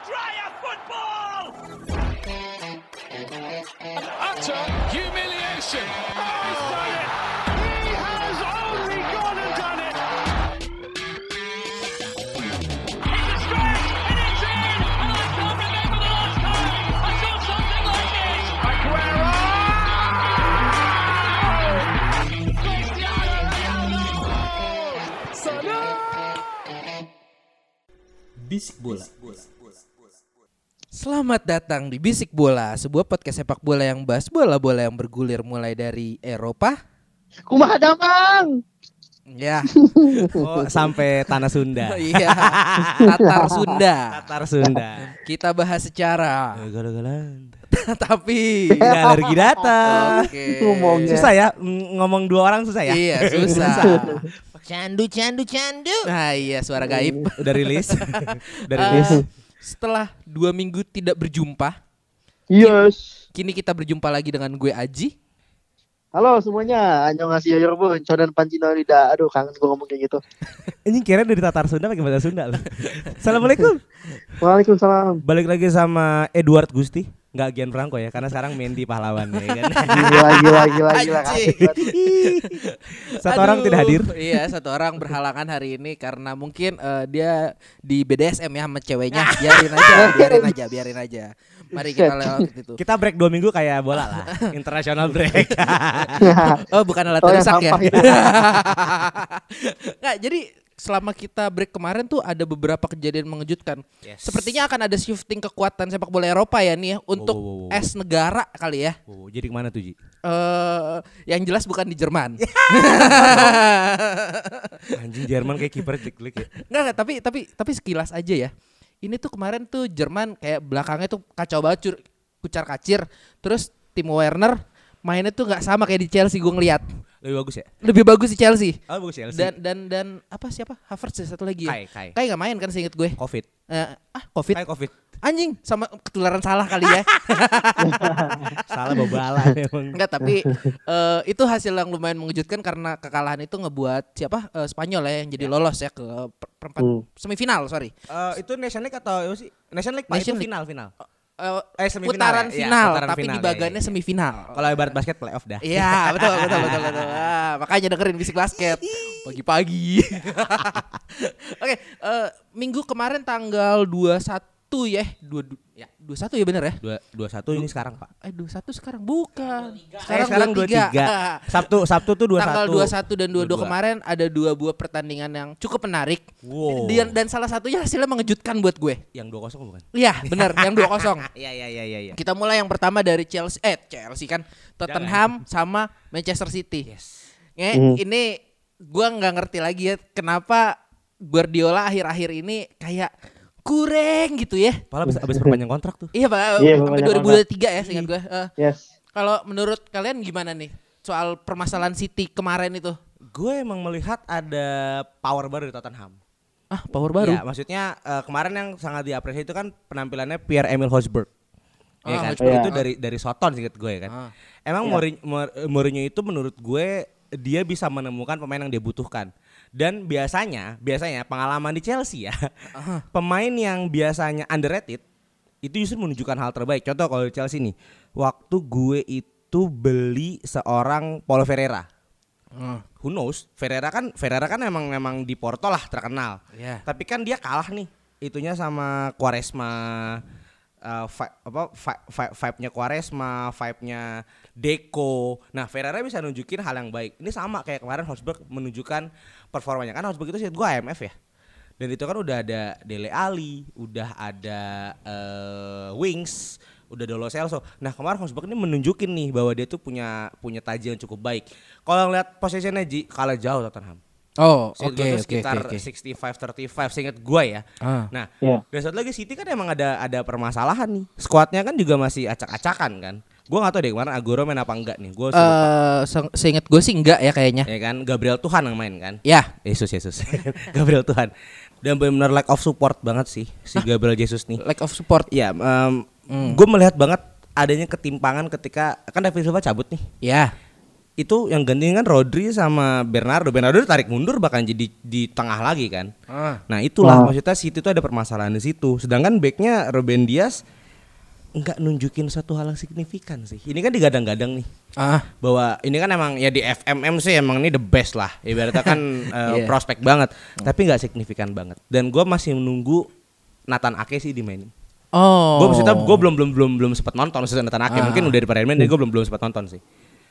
Andrea football! Utter humiliation. Oh, he's done it. He has only gone and done it. It's a stretch and it's in! And I can't remember the last time I saw something like this! Aguero! Cristiano Ronaldo! Bisik bola. Selamat datang di Bisik Bola, sebuah podcast sepak bola yang bahas bola-bola yang bergulir mulai dari Eropa, Kumaha damang. ya, Oh, sampai tanah Sunda. iya, Tatar Sunda. Tatar Sunda. Kita bahas secara, Gala-galan. tapi Tidak alergi data. Oke. Ngomongnya. Susah ya ngomong dua orang susah ya. Iya, susah. Candu candu candu. Nah, iya suara gaib. Udah rilis. Udah Eh, rilis. Setelah dua minggu tidak berjumpa, Yes. kini kita berjumpa lagi dengan gue Aji. Halo semuanya, annyeonghaseyo yorobun, codan pancino lida. Aduh, kangen gua ngomong kayak gitu. Ini kira dari Tatar Sunda pakai bahasa Sunda loh. Assalamualaikum. Waalaikumsalam. Balik lagi sama Edward Gusti. Nggak Gian Franco ya, karena sekarang Mendy pahlawan ya kan. Gila, gila, gila, gila. Satu Aduh, orang tidak hadir. Iya, satu orang berhalangan hari ini karena mungkin eh, dia di BDSM ya sama ceweknya. Biarin aja, biarin aja, biarin aja. Mari kita lewat itu. Kita break dua minggu kayak bola lah. International break. Oh, bukan alat Oh, rusak ya. ya. Nggak, jadi selama kita break kemarin tuh ada beberapa kejadian mengejutkan. Yes. Sepertinya akan ada shifting kekuatan sepak bola Eropa ya nih ya untuk wow, wow, wow. es negara kali ya. oh, jadi ke mana tuh Ji? Eh, yang jelas bukan di Jerman. Anjing Jerman kayak kiper jelek ya. Enggak, enggak, tapi tapi tapi sekilas aja ya. Ini tuh kemarin tuh Jerman kayak belakangnya tuh kacau banget cur, kucar kacir. Terus Timo Werner mainnya tuh nggak sama kayak di Chelsea gue ngeliat. Lebih bagus ya? Lebih bagus di Chelsea. Oh bagus ya. Dan dan dan apa siapa? Havertz ya, satu lagi ya. Kai, Kai. Kai nggak main kan seinget gue. Covid. Eh, ah Covid. Kai Covid. Anjing sama ketularan salah kali ya. Salah bobala emang. Enggak, tapi eh, itu hasil yang lumayan mengejutkan karena kekalahan itu ngebuat siapa? Eh, Spanyol ya yang jadi lolos ya ke per- perempat Hmm. semifinal, sorry. Eh, itu Nation League atau apa sih? Nation League Nation itu League. final final. Eh, Eh, semifinal putaran ya? Final, putaran tapi final, di ya, bagannya iya, iya. semifinal. Kalau ibarat basket playoff dah. Iya betul betul betul betul. Ah, makanya dengerin bisik basket pagi-pagi. Oke, eh, minggu kemarin tanggal 21 ya, dua du- ya 21 ya bener ya? Dua dua satu ini sekarang pak. Eh 21 sekarang bukan. Sekarang, sekarang dua tiga. Ah, Sabtu Sabtu tuh dua tanggal satu. 21 dan 22 kemarin ada dua buah pertandingan yang cukup menarik. Wow. Dan, dan salah satunya hasilnya mengejutkan buat gue. Yang dua kosong bukan? Iya, benar, yang 2-0. Iya iya iya iya. iya. Kita mulai yang pertama dari Chelsea eh Chelsea kan Tottenham sama Manchester City. Yes. Nge, Hmm. ini gua nggak ngerti lagi ya kenapa Guardiola akhir-akhir ini kayak kurang gitu ya. Padahal abis, abis perpanjang kontrak tuh. Iya, Pak. Iya, sampai perpanjang 2023 ya seingat gue. Eh, Yes. kalau menurut kalian gimana nih soal permasalahan City kemarin itu? Gue emang melihat ada power baru di Tottenham. Ah, power baru. Iya, maksudnya eh, kemarin yang sangat diapresiasi itu kan penampilannya Pierre Emil Hosberg. Iya Ah, kan? Hosberg. Itu Iya. dari dari Soton sih gue kan. Ah. Emang Iya. Mourinho, Mour- Mourinho itu menurut gue dia bisa menemukan pemain yang dia butuhkan. Dan biasanya, biasanya pengalaman di Chelsea ya, pemain yang biasanya underrated itu justru menunjukkan hal terbaik. Contoh kalau di Chelsea nih, waktu gue itu beli seorang Paulo Ferreira. Ah, Who knows? Ferreira kan Ferreira kan emang emang di Porto lah terkenal. Iya. Tapi kan dia kalah nih itunya sama Quaresma uh, vi- apa vi- vi- vibe-nya Quaresma, vibe-nya Deco. Nah, Ferreira bisa nunjukin hal yang baik. Ini sama kayak kemarin Hosberg menunjukkan performanya. Kan Hosberg itu sih gua AMF ya. Dan itu kan udah ada Dele Ali, udah ada eh, Wings, udah ada Lo Celso. Nah, kemarin Hosberg ini menunjukin nih bahwa dia tuh punya punya taji yang cukup baik. Kalau ngeliat posisinya Ji, kalah jauh Tottenham. Oh, oke tuh oke sekitar oke. 65-35 seingat gua ya. Ah. Nah, Iya. dan satu lagi City kan emang ada ada permasalahan nih. Squadnya kan juga masih acak-acakan kan. Gua nggak tahu deh kemarin Agüero main apa enggak nih. Gua lupa. Eh, se- seinget gue sih enggak ya kayaknya. ya kan Gabriel Tuhan yang main kan. Ya, Yesus Yesus. Gabriel Tuhan. Dan benar-benar lack of support banget sih si Gabriel Jesus nih. lack of support. Iya, em, Hmm. gue melihat banget adanya ketimpangan ketika kan David Silva cabut nih. Ya. itu yang ganti kan Rodri sama Bernardo. Bernardo tarik mundur bahkan jadi di tengah lagi kan. Ah. Nah itulah Wah. maksudnya City itu ada permasalahan di situ. Sedangkan backnya Ruben Dias nggak nunjukin satu hal yang signifikan sih. Ini kan digadang-gadang nih Ah. bahwa ini kan emang ya di FMM sih emang ini the best lah. Ibaratnya kan eh, Iya. prospek banget, tapi nggak signifikan banget. Dan gue masih menunggu Nathan Ake sih dimainin. Oh. Gue maksudnya gue belum belum belum belum sempat nonton maksudnya Nathan Ake Ah. mungkin udah di main jadi gue belum belum sempat nonton sih.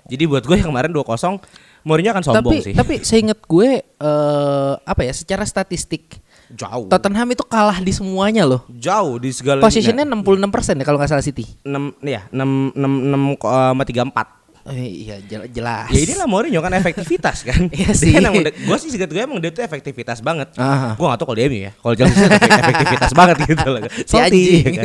Jadi buat gue yang kemarin 2-0 Mourinho akan sombong tapi sih. tapi seinget gue eh apa ya secara statistik jauh. Tottenham itu kalah di semuanya loh. Jauh di segala Posisinya 66% ya kalau nggak salah City. 6 ya 6 6 6 sama 34. Oh, iya jel- jelas. Ya inilah Mourinho kan efektivitas kan. Iya Dia sih. kan emang gue sih segitu gue emang dia tuh efektivitas banget. Aha. Gue gak tau kalau dia ya. Kalau efek- efektivitas banget gitu loh. Si Salty, ya kan.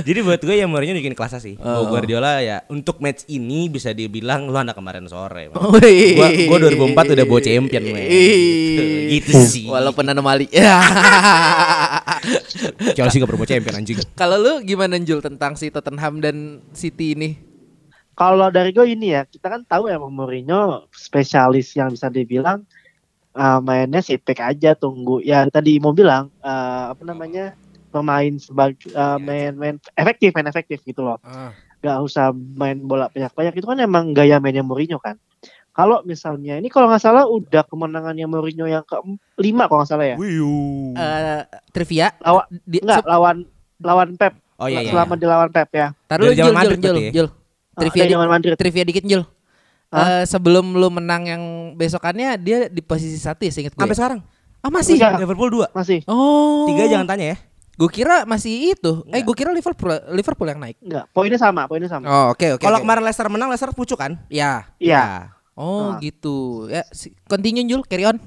Jadi buat gue ya Mourinho bikin kelasnya sih. Oh. Gue Guardiola ya untuk match ini bisa dibilang lu anak kemarin sore. man. Gua gua 2004 udah bawa champion men. Gitu, gitu sih. Walaupun anomali. Chelsea gak pernah bawa champion anjing. Kalau lu gimana Jul tentang si Tottenham dan City ini? Kalau dari gue ini ya, kita kan tahu emang Mourinho spesialis yang bisa dibilang uh, mainnya si pick aja tunggu. Ya tadi mau bilang uh, apa namanya pemain sebagai uh, main main efektif main efektif gitu loh. Gak usah main bola banyak-banyak itu kan emang gaya mainnya Mourinho kan. Kalau misalnya ini kalau nggak salah udah kemenangannya Mourinho yang ke lima kalau nggak salah ya. Eh, trivia Lawan di, enggak se- lawan lawan Pep. Oh iya iya. Selama di lawan Pep ya. Taruh Dari Jul, zaman Jul, Madrid Jul, berarti? Jul. Ah, Trivia, di- Madrid. trivia dikit Jul. Eh, sebelum lu menang yang besokannya dia di posisi satu ya seinget gue. Sampai sekarang. Ah masih? Enggak. Liverpool 2. Masih Oh. Tiga jangan tanya ya. Gue kira masih itu. Eh Enggak. gue kira Liverpool Liverpool yang naik. enggak. Poinnya sama, poinnya sama. Oh oke oke. Kalau oke. kemarin Leicester menang, Leicester pucuk kan? Ya. Iya. Oh Ah. gitu. Ya continue Jul, carry on.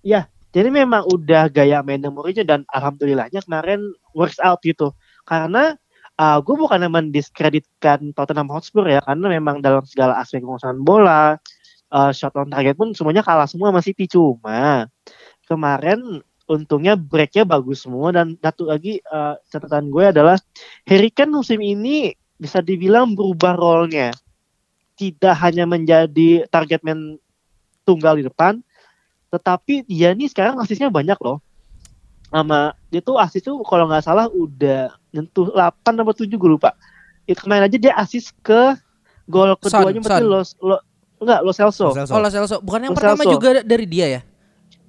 Iya, jadi memang udah gaya mainnya Mourinho dan alhamdulillahnya kemarin works out gitu. Karena uh, gue bukan mendiskreditkan Tottenham Hotspur ya, karena memang dalam segala aspek penguasaan bola, uh, shot on target pun semuanya kalah semua sama City. Cuma kemarin untungnya breaknya bagus semua dan satu lagi uh, catatan gue adalah Harry Kane musim ini bisa dibilang berubah role-nya. Tidak hanya menjadi target man tunggal di depan, tetapi dia nih sekarang asisnya banyak loh sama dia tuh asis tuh kalau nggak salah udah nyentuh 8 atau 7 gue lupa itu kemarin aja dia asis ke gol keduanya berarti. Los lo enggak Lo Celso Lo Celso. Oh Lo Celso. Bukan yang Lo pertama Celso. juga dari dia ya?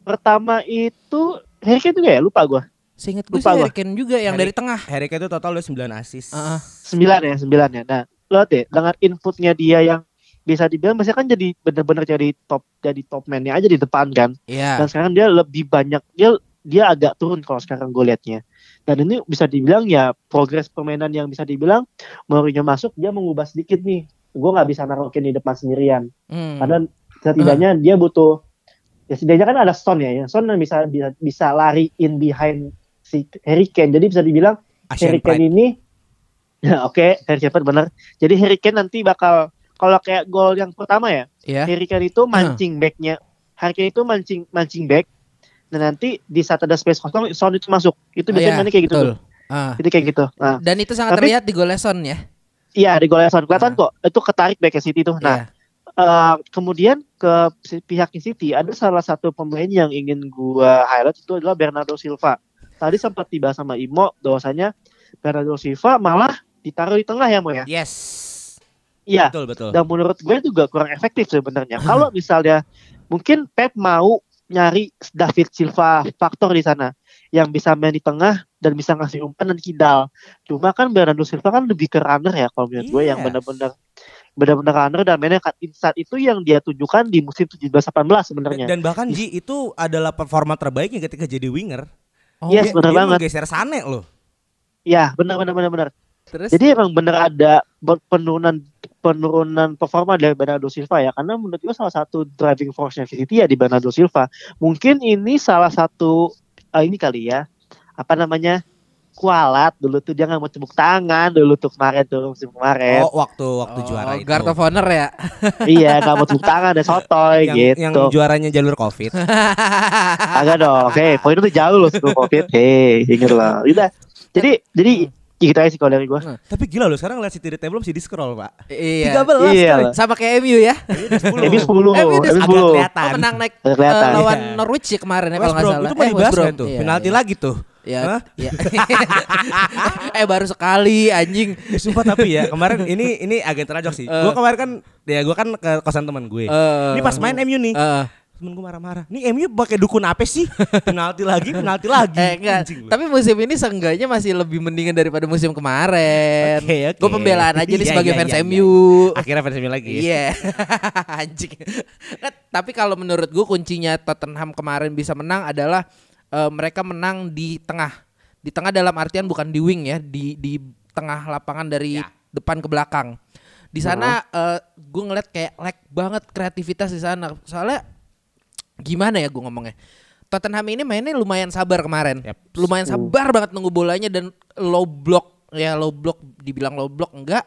pertama itu Harry Kane juga ya lupa gue Seinget gue sih. Harry Kane juga yang Harry- dari tengah. Harry Kane itu total udah 9 assist. Ah, ah. sembilan ya sembilan ya nah lo deh dengan inputnya dia yang bisa dibilang biasanya kan jadi bener-bener jadi top jadi top man-nya aja di depan kan Iya. dan sekarang dia lebih banyak dia dia agak turun kalau sekarang gue liatnya. Dan ini bisa dibilang ya progres permainan yang bisa dibilang Mourinho masuk dia mengubah sedikit nih. Gue nggak bisa naruh Kane di depan sendirian. Hmm. karena setidaknya dia butuh ya setidaknya kan ada Son ya, ya. Son yang bisa bisa bisa lari in behind si Harry Kane. Jadi bisa dibilang Asian Harry Kane Pride. ini ya oke Harry Kane benar. Jadi Harry Kane nanti bakal kalau kayak gol yang pertama ya Iya. Harry Kane itu mancing backnya. Harry Kane itu mancing mancing back dan nanti di saat ada space kosong Son itu masuk itu Oh, biasanya iya, mainnya kayak gitu betul. tuh. Ah. itu kayak gitu nah Dan itu sangat Tapi- terlihat di gol Son ya. iya di gol Son kelihatan Ah. kok itu ketarik backnya City tuh nah Iya. eh, kemudian ke pihak City ada salah satu pemain yang ingin gua highlight itu adalah Bernardo Silva tadi sempat dibahas sama Imo bahwasanya Bernardo Silva malah ditaruh di tengah ya Mo ya Yes. iya Betul betul. dan menurut gue juga kurang efektif sebenarnya. Kalau misalnya mungkin Pep mau nyari David Silva faktor di sana yang bisa main di tengah dan bisa ngasih umpan dan kidal. Cuma kan Bernardo Silva kan lebih ke runner ya kalau menurut gue yang Yes. benar-benar benar-benar runner dan mainnya cut inside itu yang dia tunjukkan di musim 17-18 sebenarnya. Dan bahkan Ji itu adalah performa terbaiknya ketika jadi winger. Oh, Yes, benar dia banget. menggeser Sane loh. Ya, benar benar benar benar. Terus Jadi emang benar ada penurunan penurunan performa dari Bernardo Silva ya karena menurut gue salah satu driving force City ya di Bernardo Silva. Mungkin ini salah satu eh, ini kali ya apa namanya kualat dulu tuh dia nggak mau tepuk tangan dulu tuh kemarin tuh musim kemarin Oh, waktu waktu juara itu. Guard of Honor ya. iya nggak mau tepuk tangan dan sotoy yang, gitu yang juaranya jalur Covid. agak dong hei poin itu jauh loh sebelum covid hei inget loh udah jadi jadi Gitu aja sih kalau dari gua. Tapi gila loh sekarang lihat City di table masih di scroll, Pak. Iya. 13 Iya. coy. Sama kayak MU ya. MU 10, MU udah MU agak 10. kelihatan. Oh, menang naik kelihatan. eh, lawan Iya. Norwich ya kemarin ya kalau nggak salah. itu mau West dibahas kan tuh. Iya, Penalti iya. lagi tuh. Ya, Hah? ya. eh baru sekali anjing. Eh, sumpah tapi ya kemarin ini ini agak terajok sih. Eh. Gua kemarin kan ya gua kan ke kosan teman gue. Eh. Ini pas main MU nih. Eh, Temen gue marah-marah. Nih MU pakai dukun apa sih? penalti lagi, penalti lagi. eh enggak. Tapi musim ini seenggaknya masih lebih mendingan daripada musim kemarin. Oke, oke. Gue pembelaan aja nih Iya, sebagai iya, fans iya, MU. Akhirnya fans MU lagi. ya. Iya, anjing. Nah, tapi kalau menurut gue kuncinya Tottenham kemarin bisa menang adalah eh, mereka menang di tengah. Di tengah dalam artian bukan di wing ya, di di tengah lapangan dari Ya. depan ke belakang. Di sana gue ngeliat kayak lag banget kreativitas di sana. Soalnya gimana ya gue ngomongnya? Tottenham ini mainnya lumayan sabar kemarin. Yap. Lumayan sabar banget nunggu bolanya dan low block ya low block dibilang low block enggak.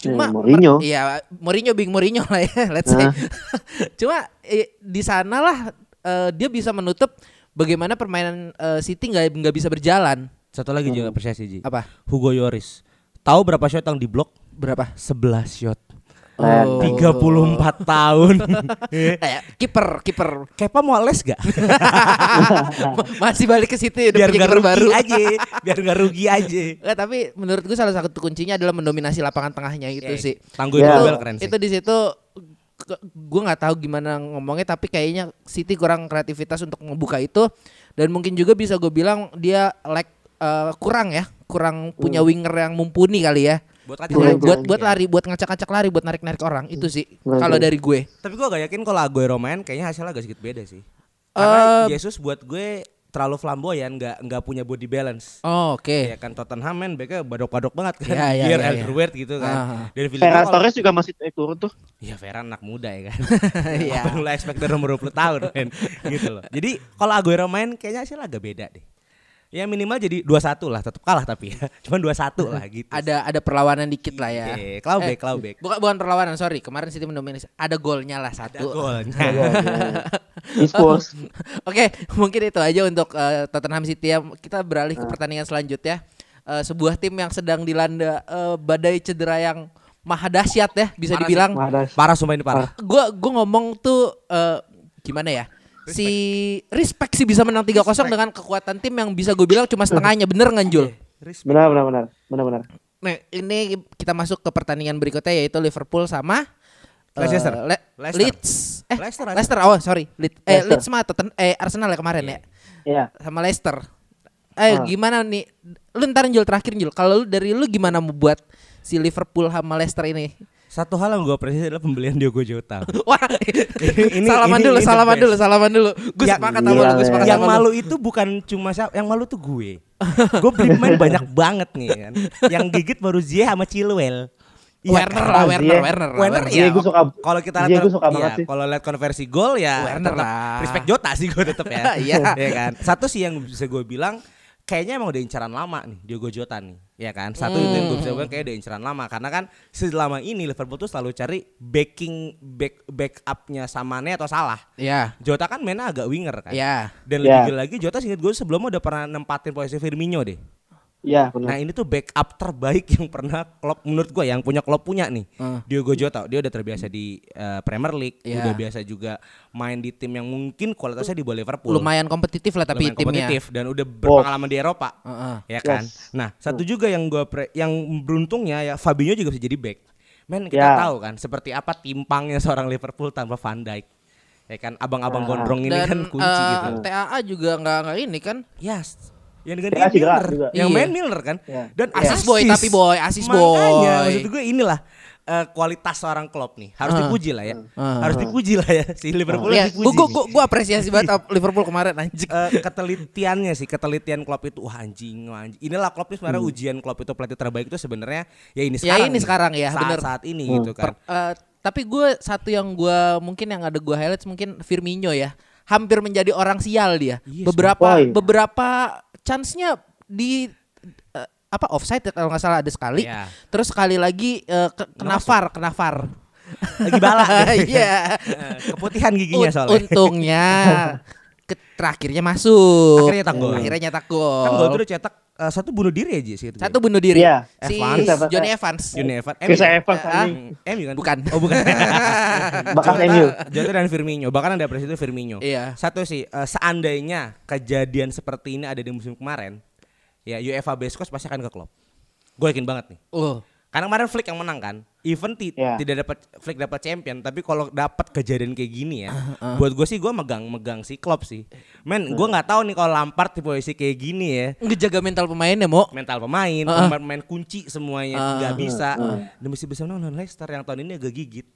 Cuma Hmm, Mourinho. Iya, Mourinho bing Mourinho lah ya, let's say. Nah. Cuma eh, di sanalah eh, dia bisa menutup bagaimana permainan eh, City nggak nggak bisa berjalan. Satu lagi juga apresiasi Ji. Apa? Hugo Yoris. Tahu berapa shot yang diblok? Berapa? 11 shot. Oh. 34 tahun. Kayak kiper, kiper. Kepa mau les gak? Masih balik ke City udah biar punya kiper rugi baru. aja. Biar gak rugi aja. Nggak, tapi menurut gue salah satu kuncinya adalah mendominasi lapangan tengahnya itu Oke. sih. Tangguh Ya. Nobel keren sih. Itu di situ gue nggak tahu gimana ngomongnya tapi kayaknya City kurang kreativitas untuk membuka itu dan mungkin juga bisa gue bilang dia like eh, kurang ya kurang punya winger yang mumpuni kali ya Buat Kurang, buat kurang. buat lari buat ngacak-ngacak lari buat narik-narik orang itu sih kalau dari gue Tapi gue gak yakin kalau Aguero main kayaknya hasilnya agak sedikit beda sih. Eh, Karena Jesus buat gue terlalu flamboyan, nggak nggak punya body balance. oh, oke Ya kan Tottenham main backnya badok-badok banget kan. Iya, iya, Biar iya, Alderweireld gitu kan. Ah. Dan Filipino Ferran Torres juga masih naik turun tuh. Ya Ferran anak muda ya kan. Iya. Apa yang lo expect dari umur 20 tahun men gitu loh. Jadi kalau Aguero main kayaknya hasilnya agak beda deh. Ya minimal jadi 2-1 lah, tetap kalah tapi ya. Cuman 2-1 lah gitu. ada ada perlawanan dikit lah ya Iya, clawback, clawback. bukan bukan perlawanan sorry kemarin City mendominasi ada golnya lah Ada satu golnya. Di Spurs. Oke, mungkin itu aja untuk eh, Tottenham City ya. Kita beralih ke pertandingan selanjutnya. Eh, sebuah tim yang sedang dilanda eh, badai cedera yang maha dahsyat ya, bisa Parah dibilang. Madas. Parah sumpah ini parah. Gua gua ngomong tuh eh, gimana ya? Si respect sih bisa menang 3-0 dengan kekuatan tim yang bisa gue bilang cuma setengahnya. Bener nggak Jul? Respect. Benar benar benar. Benar benar. Nah, ini kita masuk ke pertandingan berikutnya yaitu Liverpool sama eh, Leicester. Le- Leicester. Leeds. Eh, Leicester, Leicester. Oh, sorry. Leeds. Eh, Leicester. Leeds sama Totten- eh Arsenal ya kemarin ya. Iya. sama Leicester. Eh Ah. gimana nih? Lu ntar Jul terakhir Jul. Kalau lu dari lu gimana mau buat si Liverpool sama Leicester ini? Satu hal yang gue apresiasi adalah pembelian Diogo Jota. Wah, ini- salaman ini- dulu, ini salaman dulu, salaman dulu. Gue Yang- sepakat sama lu, gue sepakat yang sama lu. malu itu bukan cuma siapa, yang malu tuh gue. gue beli pemain banyak banget nih kan. Yang gigit baru Ziyech sama Chilwell. Iya Werner lah, Ah, Werner. Werner, Werner ya. Gue suka. Kalau kita lihat gue suka iya, banget sih. kalau lihat konversi gol ya Werner tetap lah. respect Jota sih gue tetap ya. Iya. Ya kan. Satu sih yang bisa gue bilang kayaknya emang udah incaran lama nih Diogo Jota nih. Ya kan. Satu itu yang gue bisa Hmm. bilang kayak udah incaran lama karena kan selama ini Liverpool tuh selalu cari backing back backupnya Samane atau Salah. Ya, Jota kan mainnya agak winger kan. ya. Dan lebih gila lagi Jota seinget gue sebelumnya udah pernah nempatin posisi Firmino deh. Iya Nah benar. ini tuh backup terbaik yang pernah Klopp menurut gue yang punya Klopp punya nih. Hmm. Diogo Jota dia udah terbiasa di eh, Premier League, Iya. udah biasa juga main di tim yang mungkin kualitasnya di bawah Liverpool. Lumayan kompetitif lah tapi Lumayan timnya. kompetitif dan udah berpengalaman di Eropa. Heeh. Ya kan? Yes. Nah, satu juga yang gue yang beruntungnya ya Fabinho juga bisa jadi back. Men kita Ya. tahu kan seperti apa timpangnya seorang Liverpool tanpa Van Dijk. Ya kan abang-abang Ah. gondrong ini Dan kan kunci eh, gitu. TAA juga nggak nggak ini kan. Yes. Yang dengan Ya, Milner, juga. yang Iya. main Milner kan, Ya. dan Iya. Asis boy tapi boy, asis boy. Makanya maksud gue inilah eh, kualitas seorang Klopp nih harus Ah. dipuji lah ya, Ah. harus dipuji lah ya si Liverpool Ya, harus gua, dipuji. gua, nih. gua, gua apresiasi banget Liverpool kemarin anjing. Eh, ketelitiannya sih, ketelitian Klopp itu wah anjing, wah anjing. Inilah Klopp ini sebenarnya ujian Klopp itu pelatih terbaik itu sebenarnya ya ini Ya, sekarang. ini nih. sekarang ya, saat, bener. saat ini Hmm. gitu kan. Per- eh, tapi gue satu yang gue mungkin yang ada gue highlights mungkin Firmino ya hampir menjadi orang sial dia Yes, beberapa boy. beberapa chance-nya di eh, apa offside ya, kalau nggak salah ada sekali Iya. terus sekali lagi eh, ke, kena VAR kena VAR Lagi balak. iya Eh, Keputihan giginya soalnya. untungnya ke terakhirnya masuk Akhirnya nyetak gol. akhirnya nyetak gol Kan gol itu udah cetak eh, satu bunuh diri aja sih. Satu bunuh diri. Iya. Si Evans. Johnny Evans. Johnny Evans. Chris MU. Evans Ah, anjing. MU kan? Bukan. Oh bukan. Bakat MU. Jota dan Firmino. Bahkan ada presiden Firmino. Iya. Satu sih, eh, seandainya kejadian seperti ini ada di musim kemarin, ya UEFA Best Coast pasti akan ke Klopp. Gue yakin banget nih. Oh. Karena kemarin Flick yang menang kan. Even ti- Iya. tidak dapat Flick dapat champion, tapi kalau dapat kejadian kayak gini ya, buat gue sih gue megang-megang si Klopp sih. Men, gue nggak tahu nih kalau Lampard di posisi kayak gini ya. Ngejaga mental pemainnya, Mo. Mental pemain, Uh-uh. pemain kunci semuanya nggak bisa. Dan mesti bisa menang Leicester yang tahun ini agak gigit.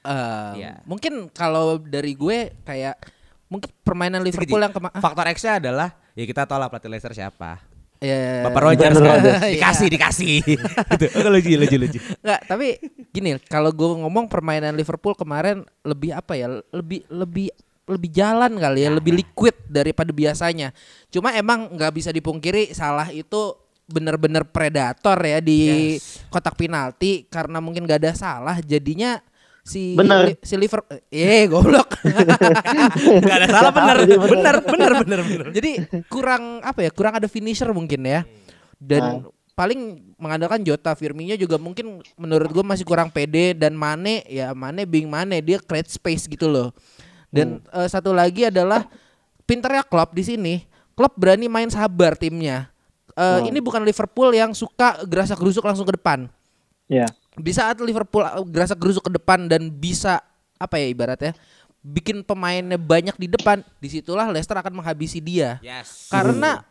Eh, Iya. Mungkin kalau dari gue kayak mungkin permainan Liverpool yang kema- ah, Faktor X-nya adalah ya kita tahu lah pelatih Leicester siapa. Ya, Bapak Rogers Brendan kan? Rodgers. dikasih dikasih. gitu. Oh, lucu lucu lucu. Enggak, tapi gini, kalau gue ngomong permainan Liverpool kemarin lebih apa ya? Lebih lebih lebih jalan kali ya, lebih liquid daripada biasanya. Cuma emang nggak bisa dipungkiri salah itu bener-bener predator ya di Yes. kotak penalti karena mungkin gak ada salah jadinya si Bener. Si Liverpool eh goblok. Gak ada salah bener. Bener. Bener bener bener bener. Jadi kurang apa ya? Kurang ada finisher mungkin ya. Dan paling mengandalkan Jota Firmino juga mungkin menurut gue masih kurang pede dan Mane ya Mane bing Mane dia create space gitu loh. Dan eh, satu lagi adalah pinternya Klopp di sini. Klopp berani main sabar timnya. Eh, Ini bukan Liverpool yang suka gerasak gerusuk langsung ke depan. Ya. Di saat Liverpool uh, gerasak gerusuk ke depan dan bisa apa ya ibaratnya bikin pemainnya banyak di depan, di situlah Leicester akan menghabisi dia. Yes. Karena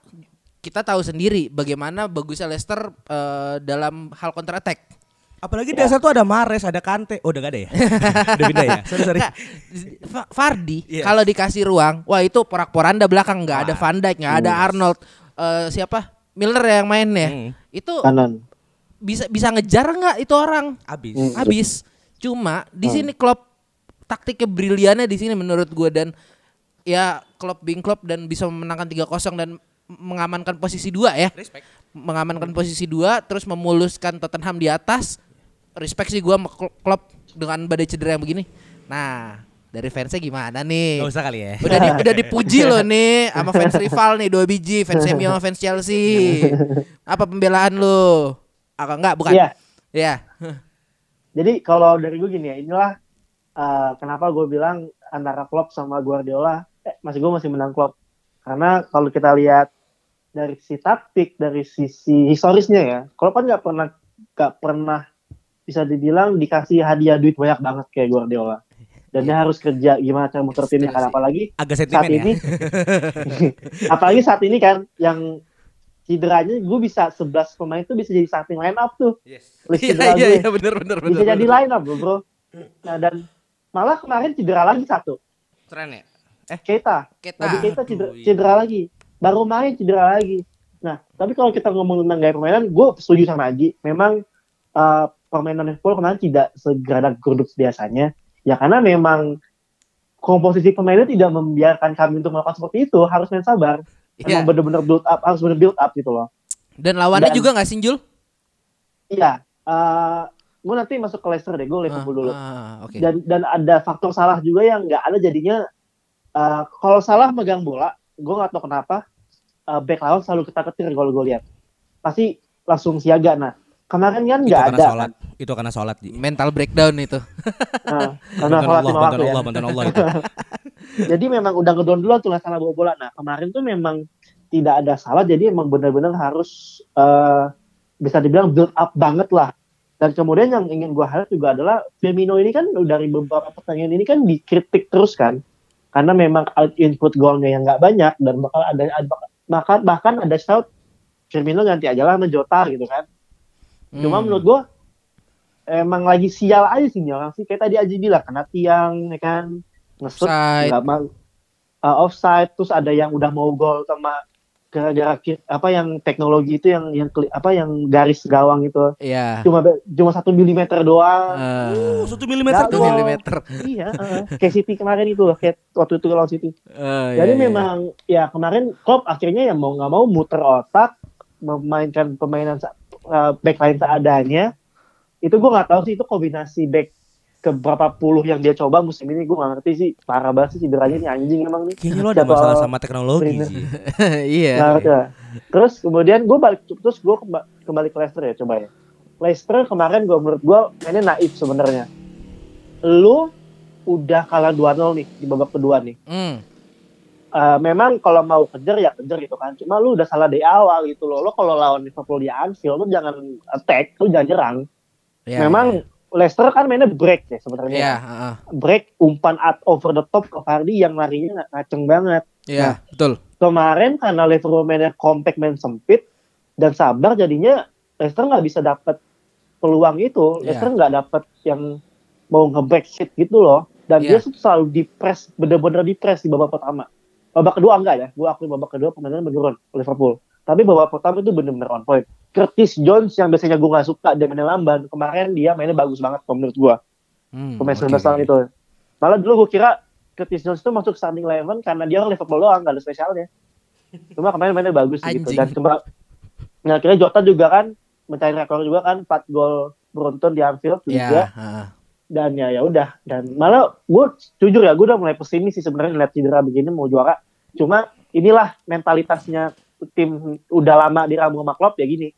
kita tahu sendiri bagaimana bagusnya Leicester eh, dalam hal counter attack. Apalagi di satu ada Mares, ada Kante. Oh, udah gak ada ya? udah pindah ya? Sorry, sorry. Fa- Fardi Yes. kalau dikasih ruang, wah itu porak-poranda belakang nggak ada. Van Dijk, nggak ada Arnold, Eh, siapa Miller yang mainnya. Hmm. Itu Kanan. Bisa bisa ngejar nggak itu orang? Abis. Hmm. habis. Cuma di sini Klopp taktiknya briliannya di sini menurut gue dan ya Klopp being Klopp dan bisa memenangkan 3-0 dan mengamankan posisi dua ya. Respect. Mengamankan posisi dua terus memuluskan Tottenham di atas. Respect sih gue Klopp dengan badai cedera yang begini. Nah, dari fansnya gimana nih? Gak usah kali ya. Udah di, udah dipuji loh nih sama fans rival nih dua biji fans MU sama fans Chelsea. Apa pembelaan lu? Ah enggak bukan. Iya. Iya. Jadi kalau dari gue gini ya, inilah uh, kenapa gue bilang antara Klopp sama Guardiola, eh, masih gue masih menang Klopp. Karena kalau kita lihat dari sisi taktik, dari sisi historisnya ya, Klopp kan nggak pernah nggak pernah bisa dibilang dikasih hadiah duit banyak banget kayak Guardiola. Dan dia harus kerja gimana cara muter timnya kan Setuju sih. apalagi Agak saat ya. ini apalagi saat ini kan yang cederanya gue bisa 11 pemain itu bisa jadi starting line up tuh Yes. Iya iya iya benar benar benar. bisa jadi line up bro, bro. Nah dan malah kemarin cedera lagi satu, Keren ya? Keita. Kita. Nabi Keita cedera, iya. cedera lagi. Baru main cedera lagi. Nah tapi kalau kita ngomong tentang gaya permainan, gue setuju sama Aji. Memang uh, permainan Liverpool kemarin tidak segeradak geruduk biasanya. Ya karena memang komposisi pemainnya tidak membiarkan kami untuk melakukan seperti itu. Harus main sabar. Iya. Emang bener-bener build up, harus bener build up gitu loh. Dan lawannya Dan- juga nggak sinjul? Iya. Uh, gue nanti masuk ke Leicester deh, gue Liverpool dulu. Ah, oke. dan dan ada faktor salah juga yang nggak ada jadinya uh, kalau salah megang bola gue nggak tahu kenapa uh, back lawan selalu ketar ketir kalau gue lihat pasti langsung siaga nah kemarin kan nggak ada sholat. Itu karena sholat. Mental breakdown itu. Nah, karena Bantuan sholat Allah, lima bantuan waktu ya Allah, bantuan Allah itu. jadi memang udah ngedon duluan tuh salah bawa bola nah kemarin tuh memang tidak ada salah jadi emang benar-benar harus uh, bisa dibilang build up banget lah dan kemudian yang ingin gue highlight juga adalah Firmino ini kan dari beberapa pertandingan ini kan dikritik terus kan karena memang out input golnya yang nggak banyak dan bakal ada, ada bahkan bahkan ada shout Firmino ganti aja lah sama Jota gitu kan cuma Hmm. menurut gue emang lagi sial aja sih nih orang sih kayak tadi Aji bilang kena tiang ya kan ngesut nggak mau uh, offside terus ada yang udah mau gol sama gara-gara apa yang teknologi itu yang yang apa yang garis gawang itu Iya. cuma cuma satu milimeter doang Eh, Uh, satu milimeter tuh. gol. milimeter. iya uh, kayak City kemarin itu loh kayak waktu itu lawan City Eh, jadi iya, iya. memang ya kemarin Klopp akhirnya ya mau nggak mau muter otak memainkan permainan sa- uh, backline seadanya itu gue nggak tahu sih itu kombinasi back ke berapa puluh yang dia coba musim ini gue gak ngerti sih parah banget sih cederanya nih anjing emang nih Kayaknya lo ada Jadwal masalah sama teknologi trainer. sih. iya. Lah. terus kemudian gue balik terus gue kemba- kembali ke Leicester ya coba ya Leicester kemarin gue menurut gue mainnya naif sebenarnya lu udah kalah 2-0 nih di babak kedua nih Hmm. Eh, memang kalau mau kejar ya kejar gitu kan. Cuma lu udah salah dari awal gitu loh. Lo kalau lawan Liverpool di Anfield lu jangan attack lu jangan nyerang. Iya, memang Leicester kan mainnya break ya sebenarnya. Iya, heeh. break umpan at over the top ke Vardy yang larinya ngaceng banget. Iya, betul. kemarin karena Liverpool mainnya compact main sempit dan sabar jadinya Leicester nggak bisa dapat peluang itu. Iya. Leicester nggak dapat yang mau nge-back shit gitu loh. Dan Iya. dia selalu di press bener-bener di press di babak pertama babak kedua enggak ya? Gue akui babak kedua permainan menurun Liverpool. Tapi babak pertama itu bener-bener on point. Curtis Jones yang biasanya gue nggak suka dia mainnya lamban kemarin dia mainnya bagus banget kalau menurut gue Hmm, pemain oke. 19 tahun itu. Malah dulu gue kira Curtis Jones itu masuk starting eleven karena dia orang Liverpool doang gak ada spesialnya. Cuma kemarin mainnya bagus gitu. Dan cuma nah akhirnya Jota juga kan mencari rekor juga kan 4 gol beruntun di Anfield juga heeh. Dan ya ya udah dan malah gue jujur ya gue udah mulai pesimis sih sebenarnya ngeliat cedera begini mau juara cuma inilah mentalitasnya tim udah lama diramu sama Klopp ya gini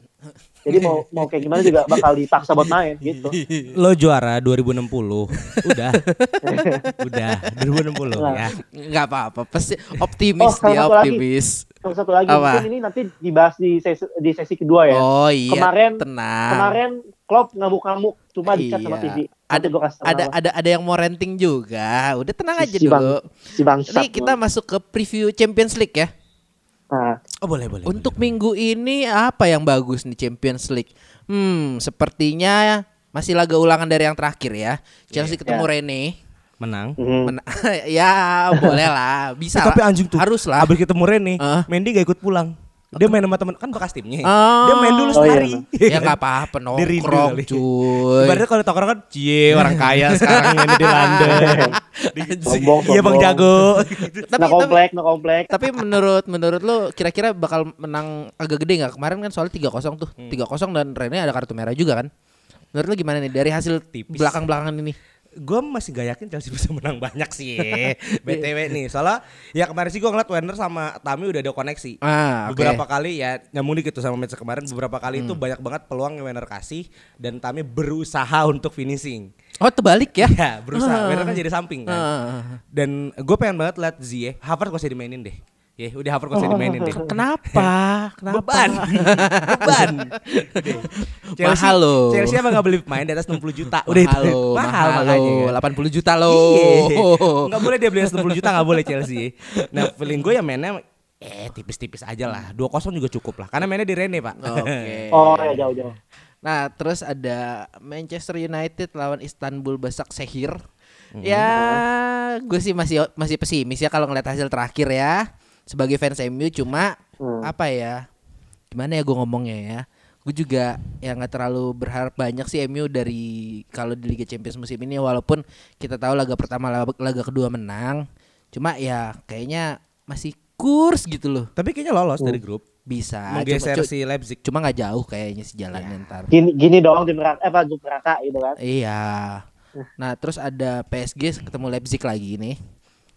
jadi mau mau kayak gimana juga bakal dipaksa buat main gitu Lo juara 2060. Udah. Udah 2060 Nah. ya. Nggak apa-apa, pasti optimis Oh, dia satu lagi. optimis. Sama satu lagi Apa? mungkin ini nanti dibahas di sesi, di sesi kedua ya Oh iya, Kemarin- tenang. kemarin Klopp ngamuk-ngamuk cuma dicat sama Iya. TV Ada Nanti gua kasih tahu ada apa. ada ada yang mau renting juga. Udah tenang aja Si bang- dulu. si bangsat Ini kita masuk ke preview Champions League ya. nah, Oh boleh boleh. Untuk minggu ini apa yang bagus nih Champions League? Hmm, sepertinya masih laga ulangan dari yang terakhir ya. Chelsea ketemu Ya. Rene. menang. mhm. Men- ya, boleh lah, bisa Eh, tapi anjing tuh. Harus lah. Abis ketemu Rene, Ah. Mendy gak ikut pulang. Dia main sama temen kan bekas timnya. Oh. Dia main dulu Oh, iya, sehari. ya nggak apa-apa nongkrong cuy. Ibaratnya kalau tongkrong kan cie orang kaya sekarang main di London. sombong Iya Bang. Jago. tapi, no komplek no komplek tapi menurut menurut lo kira-kira bakal menang agak gede nggak? Kemarin kan soalnya 3-0 tuh. Hmm. 3-0 dan Rene ada kartu merah juga kan. Menurut lo gimana nih dari hasil Tipis. belakang-belakangan ini? Gue masih gak yakin Chelsea bisa menang banyak sih BTW nih Soalnya ya kemarin sih gue ngeliat Werner sama Tami udah ada koneksi Ah, oke. Beberapa kali ya nyambung dikit tuh sama match kemarin Beberapa kali Hmm. itu banyak banget peluang yang Werner kasih Dan Tami berusaha untuk finishing Oh, terbalik ya? Ya berusaha Ah. Werner kan jadi samping kan Ah. Dan gue pengen banget liat Ziyech Havertz gak usah dimainin deh Ya udah Havertz gak usah dimainin deh Kenapa? Kenapa? Beban Beban Mahal loh. Chelsea emang gak beli pemain di atas 60 juta Udah itu itu mahal, makanya kan. lo. 80 juta lo. Iya. Nggak boleh dia beli 60 juta nggak boleh Chelsea. Nah feeling gue ya mainnya eh tipis-tipis aja lah. 2-0 juga cukup lah. Karena mainnya di Rene pak. Oke. oh ya jauh jauh Nah, terus ada Manchester United lawan Istanbul Basak Sehir. Hmm. Ya, gue sih masih masih pesimis ya kalau ngeliat hasil terakhir ya. Sebagai fans MU cuma Hmm. apa ya? Gimana ya gue ngomongnya ya? Gue juga ya nggak terlalu berharap banyak sih MU dari kalau di Liga Champions musim ini walaupun kita tahu laga pertama laga, laga kedua menang. Cuma ya kayaknya masih kurs gitu loh. Tapi kayaknya lolos dari grup. Bisa. Menggeser Cuma- si Leipzig. cuma nggak jauh kayaknya sih jalannya ntar. gini gini dong tim neraka eh apa grup neraka gitu kan Iya. Nah, terus ada PSG ketemu Leipzig lagi nih.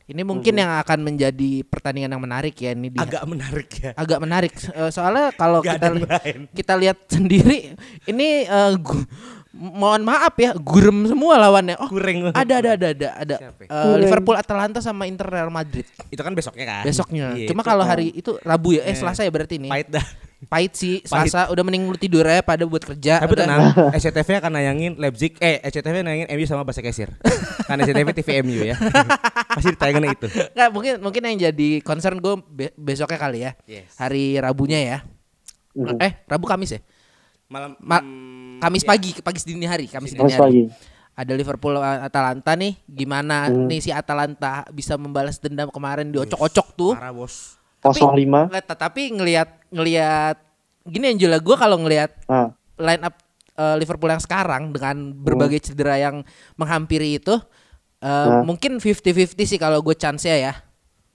Ini mungkin yang akan menjadi pertandingan yang menarik ya ini di Agak menarik ya. agak menarik. Eh, soalnya kalau kita lain. kita lihat sendiri ini eh, gu- mohon maaf ya, gurem semua lawannya. Oh, Kurang. ada ada ada ada ada Siapa eh, Liverpool Atalanta sama Inter Real Madrid Itu kan besoknya kan. besoknya. Iya, Cuma kalau kan hari itu Rabu ya, eh Eh, Selasa ya berarti ini. Pahit dah. Pahit sih, Pahit. Selasa udah mending lu tidur ya pada buat kerja. Tapi Udah. tenang, SCTV akan nayangin Leipzig, eh SCTV nayangin MU sama Bahasa Kesir. Karena SCTV TV MU ya. Pasti ditayangin itu. Nggak, mungkin mungkin yang jadi concern gue be- besoknya kali ya. Yes. Hari Rabunya ya. Mhm. Eh, Rabu Kamis ya? Malam Ma- hmm, Kamis ya. pagi, pagi dini hari, Kamis dini hari. Ada Liverpool Atalanta nih, gimana Hmm. nih si Atalanta bisa membalas dendam kemarin diocok-ocok tuh. Parah bos. 05 Nggak, Tapi ngelihat ngelihat gini Angela gue kalau ngelihat nah line up eh, Liverpool yang sekarang dengan berbagai cedera yang menghampiri itu eh, Hmm. mungkin 50-50 sih kalau gue chance-nya ya.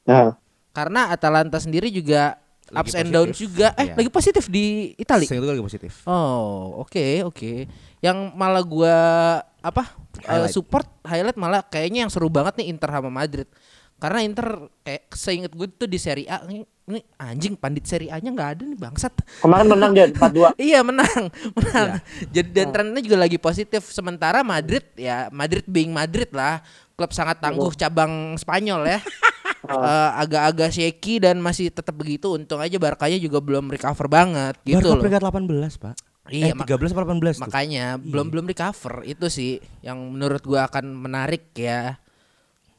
nah Karena Atalanta sendiri juga Lagi ups and positif. downs juga. Eh, Iya. lagi positif di Italia. Lagi positif. Oh, oke, oke. Yang malah gua apa eh, Highlight. support highlight malah kayaknya yang seru banget nih Inter sama Madrid. Karena Inter kayak seinget gue tuh di Serie A ini, ini anjing pandit Serie A-nya nggak ada nih bangsat. Kemarin menang dia 4-2. Iya menang, menang. Jadi dan Oh. trennya juga lagi positif. Sementara Madrid ya Madrid being Madrid lah, klub sangat tangguh cabang Spanyol ya. Eh, agak-agak shaky dan masih tetap begitu. Untung aja Barkanya juga belum recover banget gitu Barca loh. peringkat 18, Pak. Iya, eh, mak- 13 apa 18 tuh. Makanya belum belum recover itu sih yang menurut gua akan menarik ya.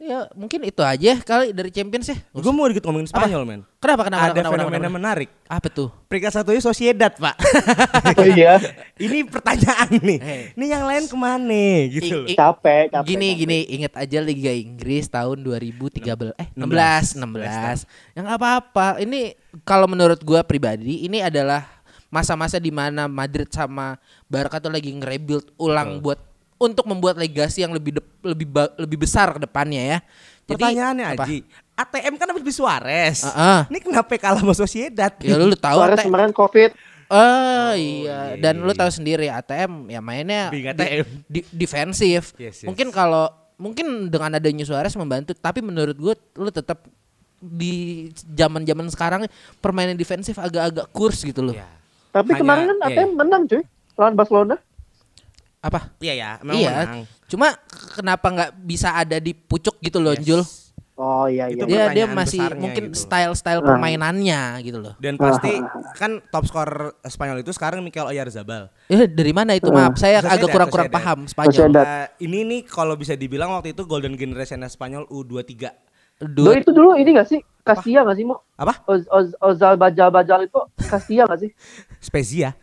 Ya mungkin itu aja kali dari Champions ya. Gue mau dikit ngomongin Spanyol, men. Kenapa kenapa Ada kenapa, fenomena kenapa? menarik. Apa tuh? Peringkat satunya Sociedad, Pak. Oh iya. Ini pertanyaan nih. Hey. Ini yang lain ke mana gitu loh. I- Capek, capek. gini capek. gini ingat aja Liga Inggris tahun 2013 eh 16 16 yang apa-apa ini kalau menurut gua pribadi ini adalah masa-masa di mana Madrid sama Barca tuh lagi nge-rebuild ulang buat untuk membuat legasi yang lebih dep- lebih ba- lebih besar ke depannya ya. Jadi Pertanyaannya apa? Aji, ATM kan habis Suarez. Heeh. Ini kenapa kalah sama Sociedad? Ya lu, lu tahu Suarez ATM. kemarin Covid. Oh, iya, iya, dan iya, lu iya. tahu sendiri ATM ya mainnya Bing di- ATM. di- defensif. Yes, yes. Mungkin kalau mungkin dengan adanya Suarez membantu, tapi menurut gue lu tetap di zaman-zaman sekarang permainan defensif agak-agak kurs gitu loh. Ya. Tapi Hanya- kemarin kan iya, ATM menang cuy. Lawan Barcelona. Apa? Iya ya, memang iya. menang. Cuma kenapa nggak bisa ada di pucuk gitu loh, Yes. Jul? Oh iya Itu iya. Dia dia masih mungkin gitu. style-style Ah. permainannya gitu loh. Dan pasti kan top skor Spanyol itu sekarang Mikel Oyarzabal. Eh dari mana itu? Ah. Maaf, saya Sociedad, agak kurang-kurang paham Spanyol. Eh, ini nih kalau bisa dibilang waktu itu golden generation Spanyol U23. Lo Dua, itu dulu ini gak sih? Castilla gak sih mau? Apa? Oz, Oz, Ozal Bajal Bajal itu Castilla gak sih? Spezia.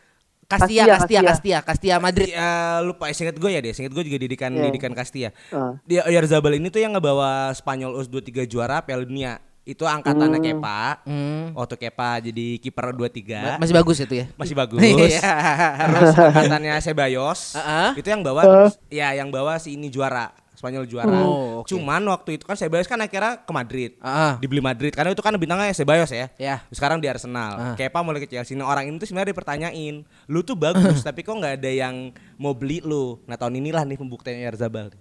Kastia, Castilla, Kastia, Castilla. Kastia, Kastia Madrid. Ya, lupa singkat gue ya deh, singkat gue juga didikan Iya. didikan Castilla. Ah. Dia Oyarzabal ini tuh yang ngebawa Spanyol U23 juara Piala Dunia. Itu angkatannya Kepa. Hmm. Waktu Kepa jadi kiper 23. Ma- Masih bagus itu ya. masih bagus. Iya. Terus angkatannya Sebayos. Heeh. Itu yang bawa Uh. ya yang bawa si ini juara. Spanyol juara. Oh, oke. Cuman waktu itu kan Sebayos kan akhirnya ke Madrid. Ah. Dibeli Madrid karena itu kan bintangnya Sebayos ya. Ya. Sekarang di Arsenal. Ah. Kepa mulai ke Chelsea. Nah, orang ini tuh sebenarnya dipertanyain, lu tuh bagus tapi kok nggak ada yang mau beli lu. Nah tahun inilah nih pembuktiannya Arzabal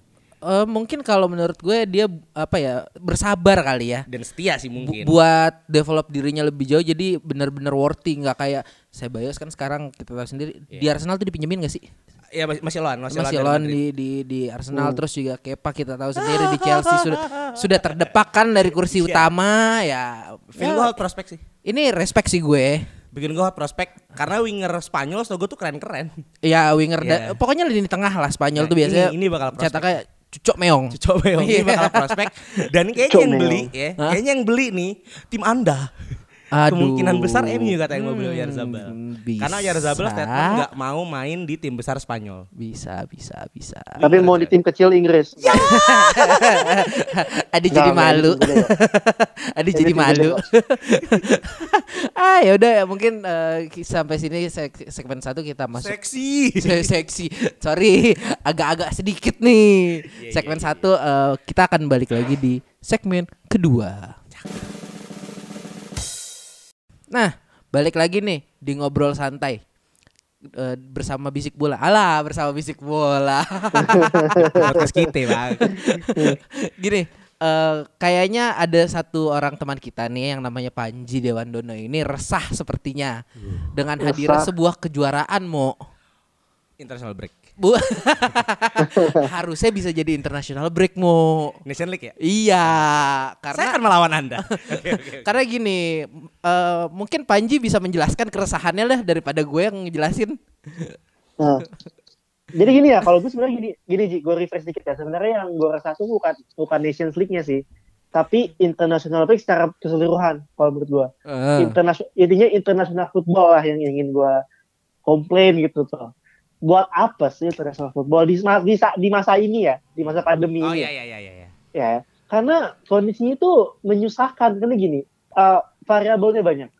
Eh, mungkin kalau menurut gue dia apa ya bersabar kali ya. dan setia sih Bu- mungkin. buat develop dirinya lebih jauh jadi benar-benar worthy nggak kayak Sebayos kan sekarang kita tahu sendiri di Arsenal tuh dipinjemin gak sih Iya masih, masih loan, masih, masih loan di di di Arsenal terus juga Kepa kita tahu sendiri di Chelsea sudah sudah terdepak kan dari kursi Iya. utama ya, Feel ya, gue hot prospect sih. ini respect sih gue Bikin gue hot prospect karena winger Spanyol setahu gue tuh keren-keren. ya winger Iya. da- pokoknya lini tengah lah Spanyol Nah, tuh ini- biasanya ini bakal prospek. cetaknya cucok meong Coba ya, ini Iya. bakal prospek. Dan kayaknya yang beli ya, Hah? kayaknya yang beli nih tim Anda. Aduh. Kemungkinan besar MU kata yang mau beli Hmm, Oyarzabal. bisa. Karena Oyarzabal statement nggak mau main di tim besar Spanyol. bisa bisa bisa Tapi mau di tim kecil Inggris. Ya. Adi jadi malu. Adi Ini jadi malu. Bos. ah ya udah ya mungkin ki- sampai sini seg- segmen satu kita masuk Seksi. Se- seksi. Sorry, agak-agak sedikit nih. Iya, segmen iya, satu eh, kita akan balik lagi di segmen kedua. Nah, balik lagi nih di ngobrol santai. Eh, bersama bisik bola. Alah, bersama bisik bola. Podcast kita, Bang. Gini, eh, kayaknya ada satu orang teman kita nih yang namanya Panji Dewandono ini resah sepertinya dengan hadirnya Resah. sebuah kejuaraan mo. International break. Bu, harusnya bisa jadi international break mo. Nation League ya? Iya, Saya karena akan melawan Anda. Oke, oke, oke. karena gini, eh, mungkin Panji bisa menjelaskan keresahannya lah daripada gue yang ngejelasin. Nah. Jadi gini ya, kalau gue sebenarnya gini, gini Ji, gue refresh dikit ya. Sebenarnya yang gue rasa tuh bukan bukan Nations League-nya sih, tapi international break secara keseluruhan kalau menurut gue. Eh, Internasional intinya international football lah yang ingin gue komplain gitu tuh. Buat apa sih international football di, di, di masa ini ya, di masa pandemi Oh ini? iya iya iya iya. ya karena kondisinya itu menyusahkan karena gini eh, variabelnya banyak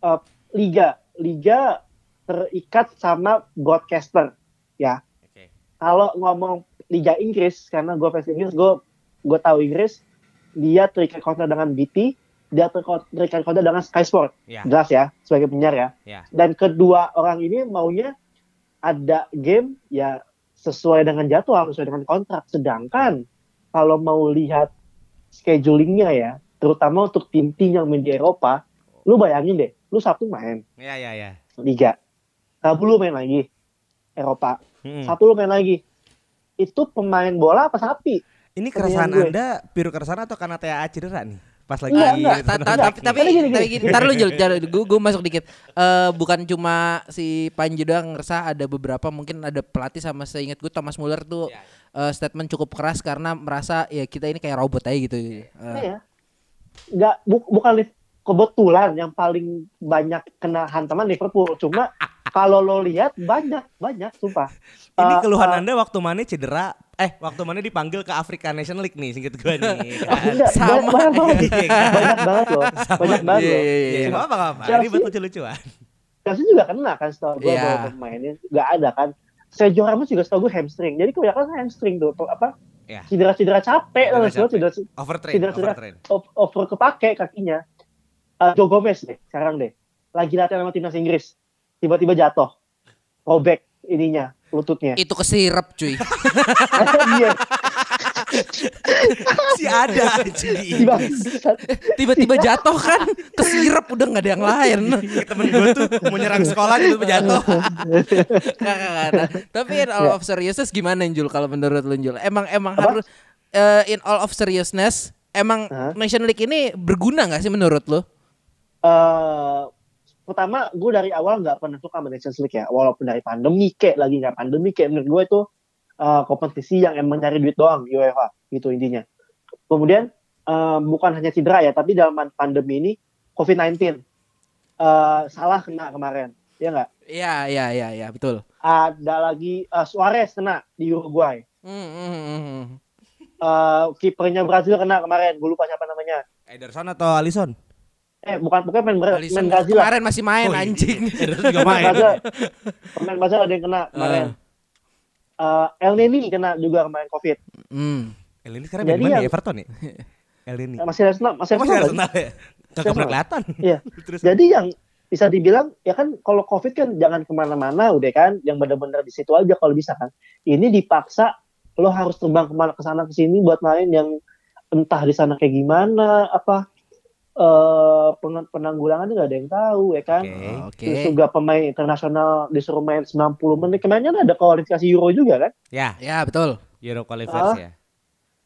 Eh, liga liga terikat sama broadcaster ya Oke. kalau ngomong liga Inggris karena gue fans Inggris gue gue tahu Inggris dia terikat kontrak dengan BT dia terikat kontrak dengan Sky Sport Ya. jelas ya sebagai penyiar ya Ya. dan kedua orang ini maunya ada game ya sesuai dengan jadwal, sesuai dengan kontrak. Sedangkan kalau mau lihat schedulingnya ya, terutama untuk tim-tim yang main di Eropa, lu bayangin deh, lu Sabtu main Ya ya ya. Liga, Rabu lu main lagi Eropa, Mm-mm. Sabtu lu main lagi. Itu pemain bola apa sapi? Ini keresahan. Anda pure keresahan atau karena TAA cedera nih? Pas lagi Enggak. tapi tapi Tapi gini, ntar lu gue gue masuk dikit. Eh bukan cuma si Panji doang ngerasa ada beberapa mungkin ada pelatih sama seingat gue Thomas Muller tuh eh, statement cukup keras karena merasa ya kita ini kayak robot aja gitu. Eh, Iya. Nggak, bu- bukan kebetulan yang paling banyak kena hantaman Liverpool. Cuma kalau lo lihat banyak, banyak, sumpah. Ini Eh, keluhan eh, Anda waktu Mane cedera, eh waktu Mane dipanggil ke African Nation League nih, singkat gue nih. Kan? enggak, Sama. banyak, banget, Iya, kan? banyak banget loh, banyak banget Iya, loh. iya, Ya, iya. apa apa. Ini buat lucu-lucuan. Chelsea juga kena kan setahu gue bahwa pemainnya nggak ada kan. Sergio Ramos juga setahu gue hamstring. Jadi kebanyakan hamstring tuh apa Ya. cedera-cedera capek Cedera lah capek. cedera Overtrain, cedera-cedera overtrain. over kepake kakinya. Uh, Joe Gomez deh sekarang deh. Lagi latihan sama timnas Inggris. Tiba-tiba jatuh. Robek ininya, lututnya. Itu kesirep cuy. Iya, Si ada. Tiba-tiba jatuh kan kesirep udah nggak ada yang lain. Temen gue tuh mau nyerang sekolah gitu jatuh. Nah, Tapi in all of seriousness gimana Jul kalau menurut lu Jul? Emang emang Apa? harus eh, in all of seriousness emang Hah? Nation League ini berguna nggak sih menurut lu? Eh, pertama gue dari awal nggak pernah suka sama Nations League ya walaupun dari pandemi kayak lagi nggak pandemi kayak menurut gue itu eh, kompetisi yang emang nyari duit doang UEFA gitu intinya kemudian eh, bukan hanya cedera ya tapi dalam pandemi ini COVID-19 eh, salah kena kemarin ya nggak Iya iya iya iya betul. ada lagi eh, Suarez kena di Uruguay Hmm, hmm, hmm, hmm. Eh, kipernya Brazil kena kemarin gue lupa siapa namanya Ederson atau Alisson? Eh bukan bukan main, Alisson main Brazil lah kemarin masih main Oh, iya. anjing. Ederson juga Pemain main. Brazil, pemain Brazil ada yang kena kemarin. Eh, El Neni kena juga kemarin COVID. Hmm. El ini sekarang Jadi main di ya? Everton ya? El ini. Eh, Masih Arsenal, masih Oh, masih Arsenal. Arsenal ya? Gak Arsenal. pernah kelihatan. Iya. Terus Jadi yang bisa dibilang ya kan kalau COVID kan jangan ke mana-mana udah kan, yang benar-benar di situ aja kalau bisa kan. Ini dipaksa lo harus terbang ke mana ke sana ke sini buat main yang entah di sana kayak gimana apa eh peng- penanggulangannya nggak ada yang tahu ya kan. Oke. Oke. Terus juga pemain internasional disuruh main 90 menit. Kemarin kan ada kualifikasi Euro juga kan? Ya, Ya betul. Euro qualifiers Ah. ya.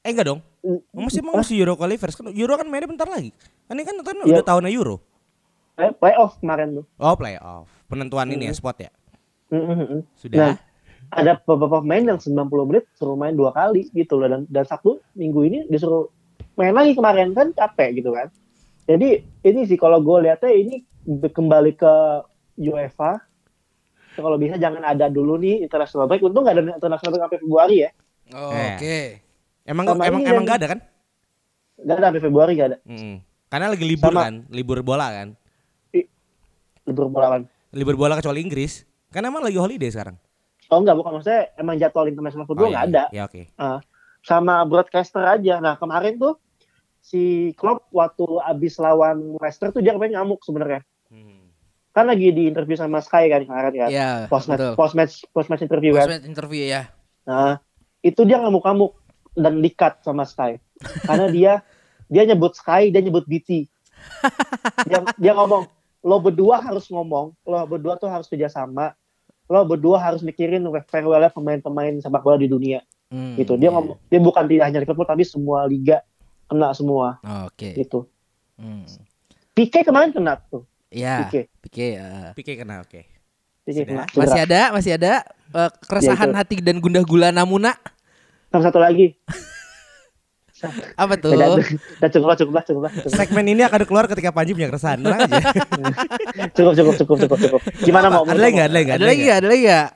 Eh enggak dong. Mm, Oh, masih emang masih Euro qualifiers kan Euro kan mainnya bentar lagi. Kan ini kan kan Iya. udah tahunnya Euro. Eh, playoff kemarin tuh. Oh, playoff. Penentuan ini ya spot ya. Mm, mm, mm. Sudah. Nah, ada beberapa pemain yang 90 menit suruh main dua kali gitu loh dan dan Sabtu minggu ini disuruh main lagi kemarin kan capek gitu kan. Jadi ini sih kalau gue lihatnya ini kembali ke UEFA. Kalau bisa jangan ada dulu nih international break. Untung nggak ada international break sampai Februari ya. Oke. Emang Sama emang emang enggak ada kan? Nggak ada sampai Februari nggak ada. Mm-mm. Karena lagi libur Sama. kan, libur bola kan. Libur bola kan. Libur bola kecuali Inggris. Kan emang lagi holiday sekarang. Oh enggak bukan maksudnya emang jadwal international football Oh, nggak iya, ada. Ya oke. sama broadcaster aja. Nah kemarin tuh si Klopp waktu abis lawan Leicester tuh dia kemarin ngamuk sebenarnya. Hmm. Kan lagi di interview sama Sky kan kemarin kan. Iya. Post match, betul. post match, post match interview kan. Post-match interview ya. Nah itu dia ngamuk-ngamuk dan di-cut sama Sky karena dia dia nyebut Sky dia nyebut BT. dia, dia ngomong lo berdua harus ngomong, lo berdua tuh harus kerjasama, lo berdua harus mikirin farewell pemain-pemain sepak bola di dunia Hmm, gitu. Dia iya. ngomong dia bukan tidak hanya Liverpool tapi semua liga kena semua Oke. gitu. Hmm. Pique kemarin kena tuh. Ya. Pique. Oke. eh. Pique kena oke. Kena. Masih ada, masih ada eh, keresahan Ya, hati dan gundah gulana Muna. Sama satu lagi. Apa tuh? Udah, udah cukup lah, cukup lah, cukup lah. Segmen ini akan keluar ketika Panji punya keresahan. Tenang aja. cukup, cukup, cukup, cukup, cukup. Gimana mau? Ada lagi nggak? Ada lagi nggak? Ada lagi nggak? Ada lagi nggak?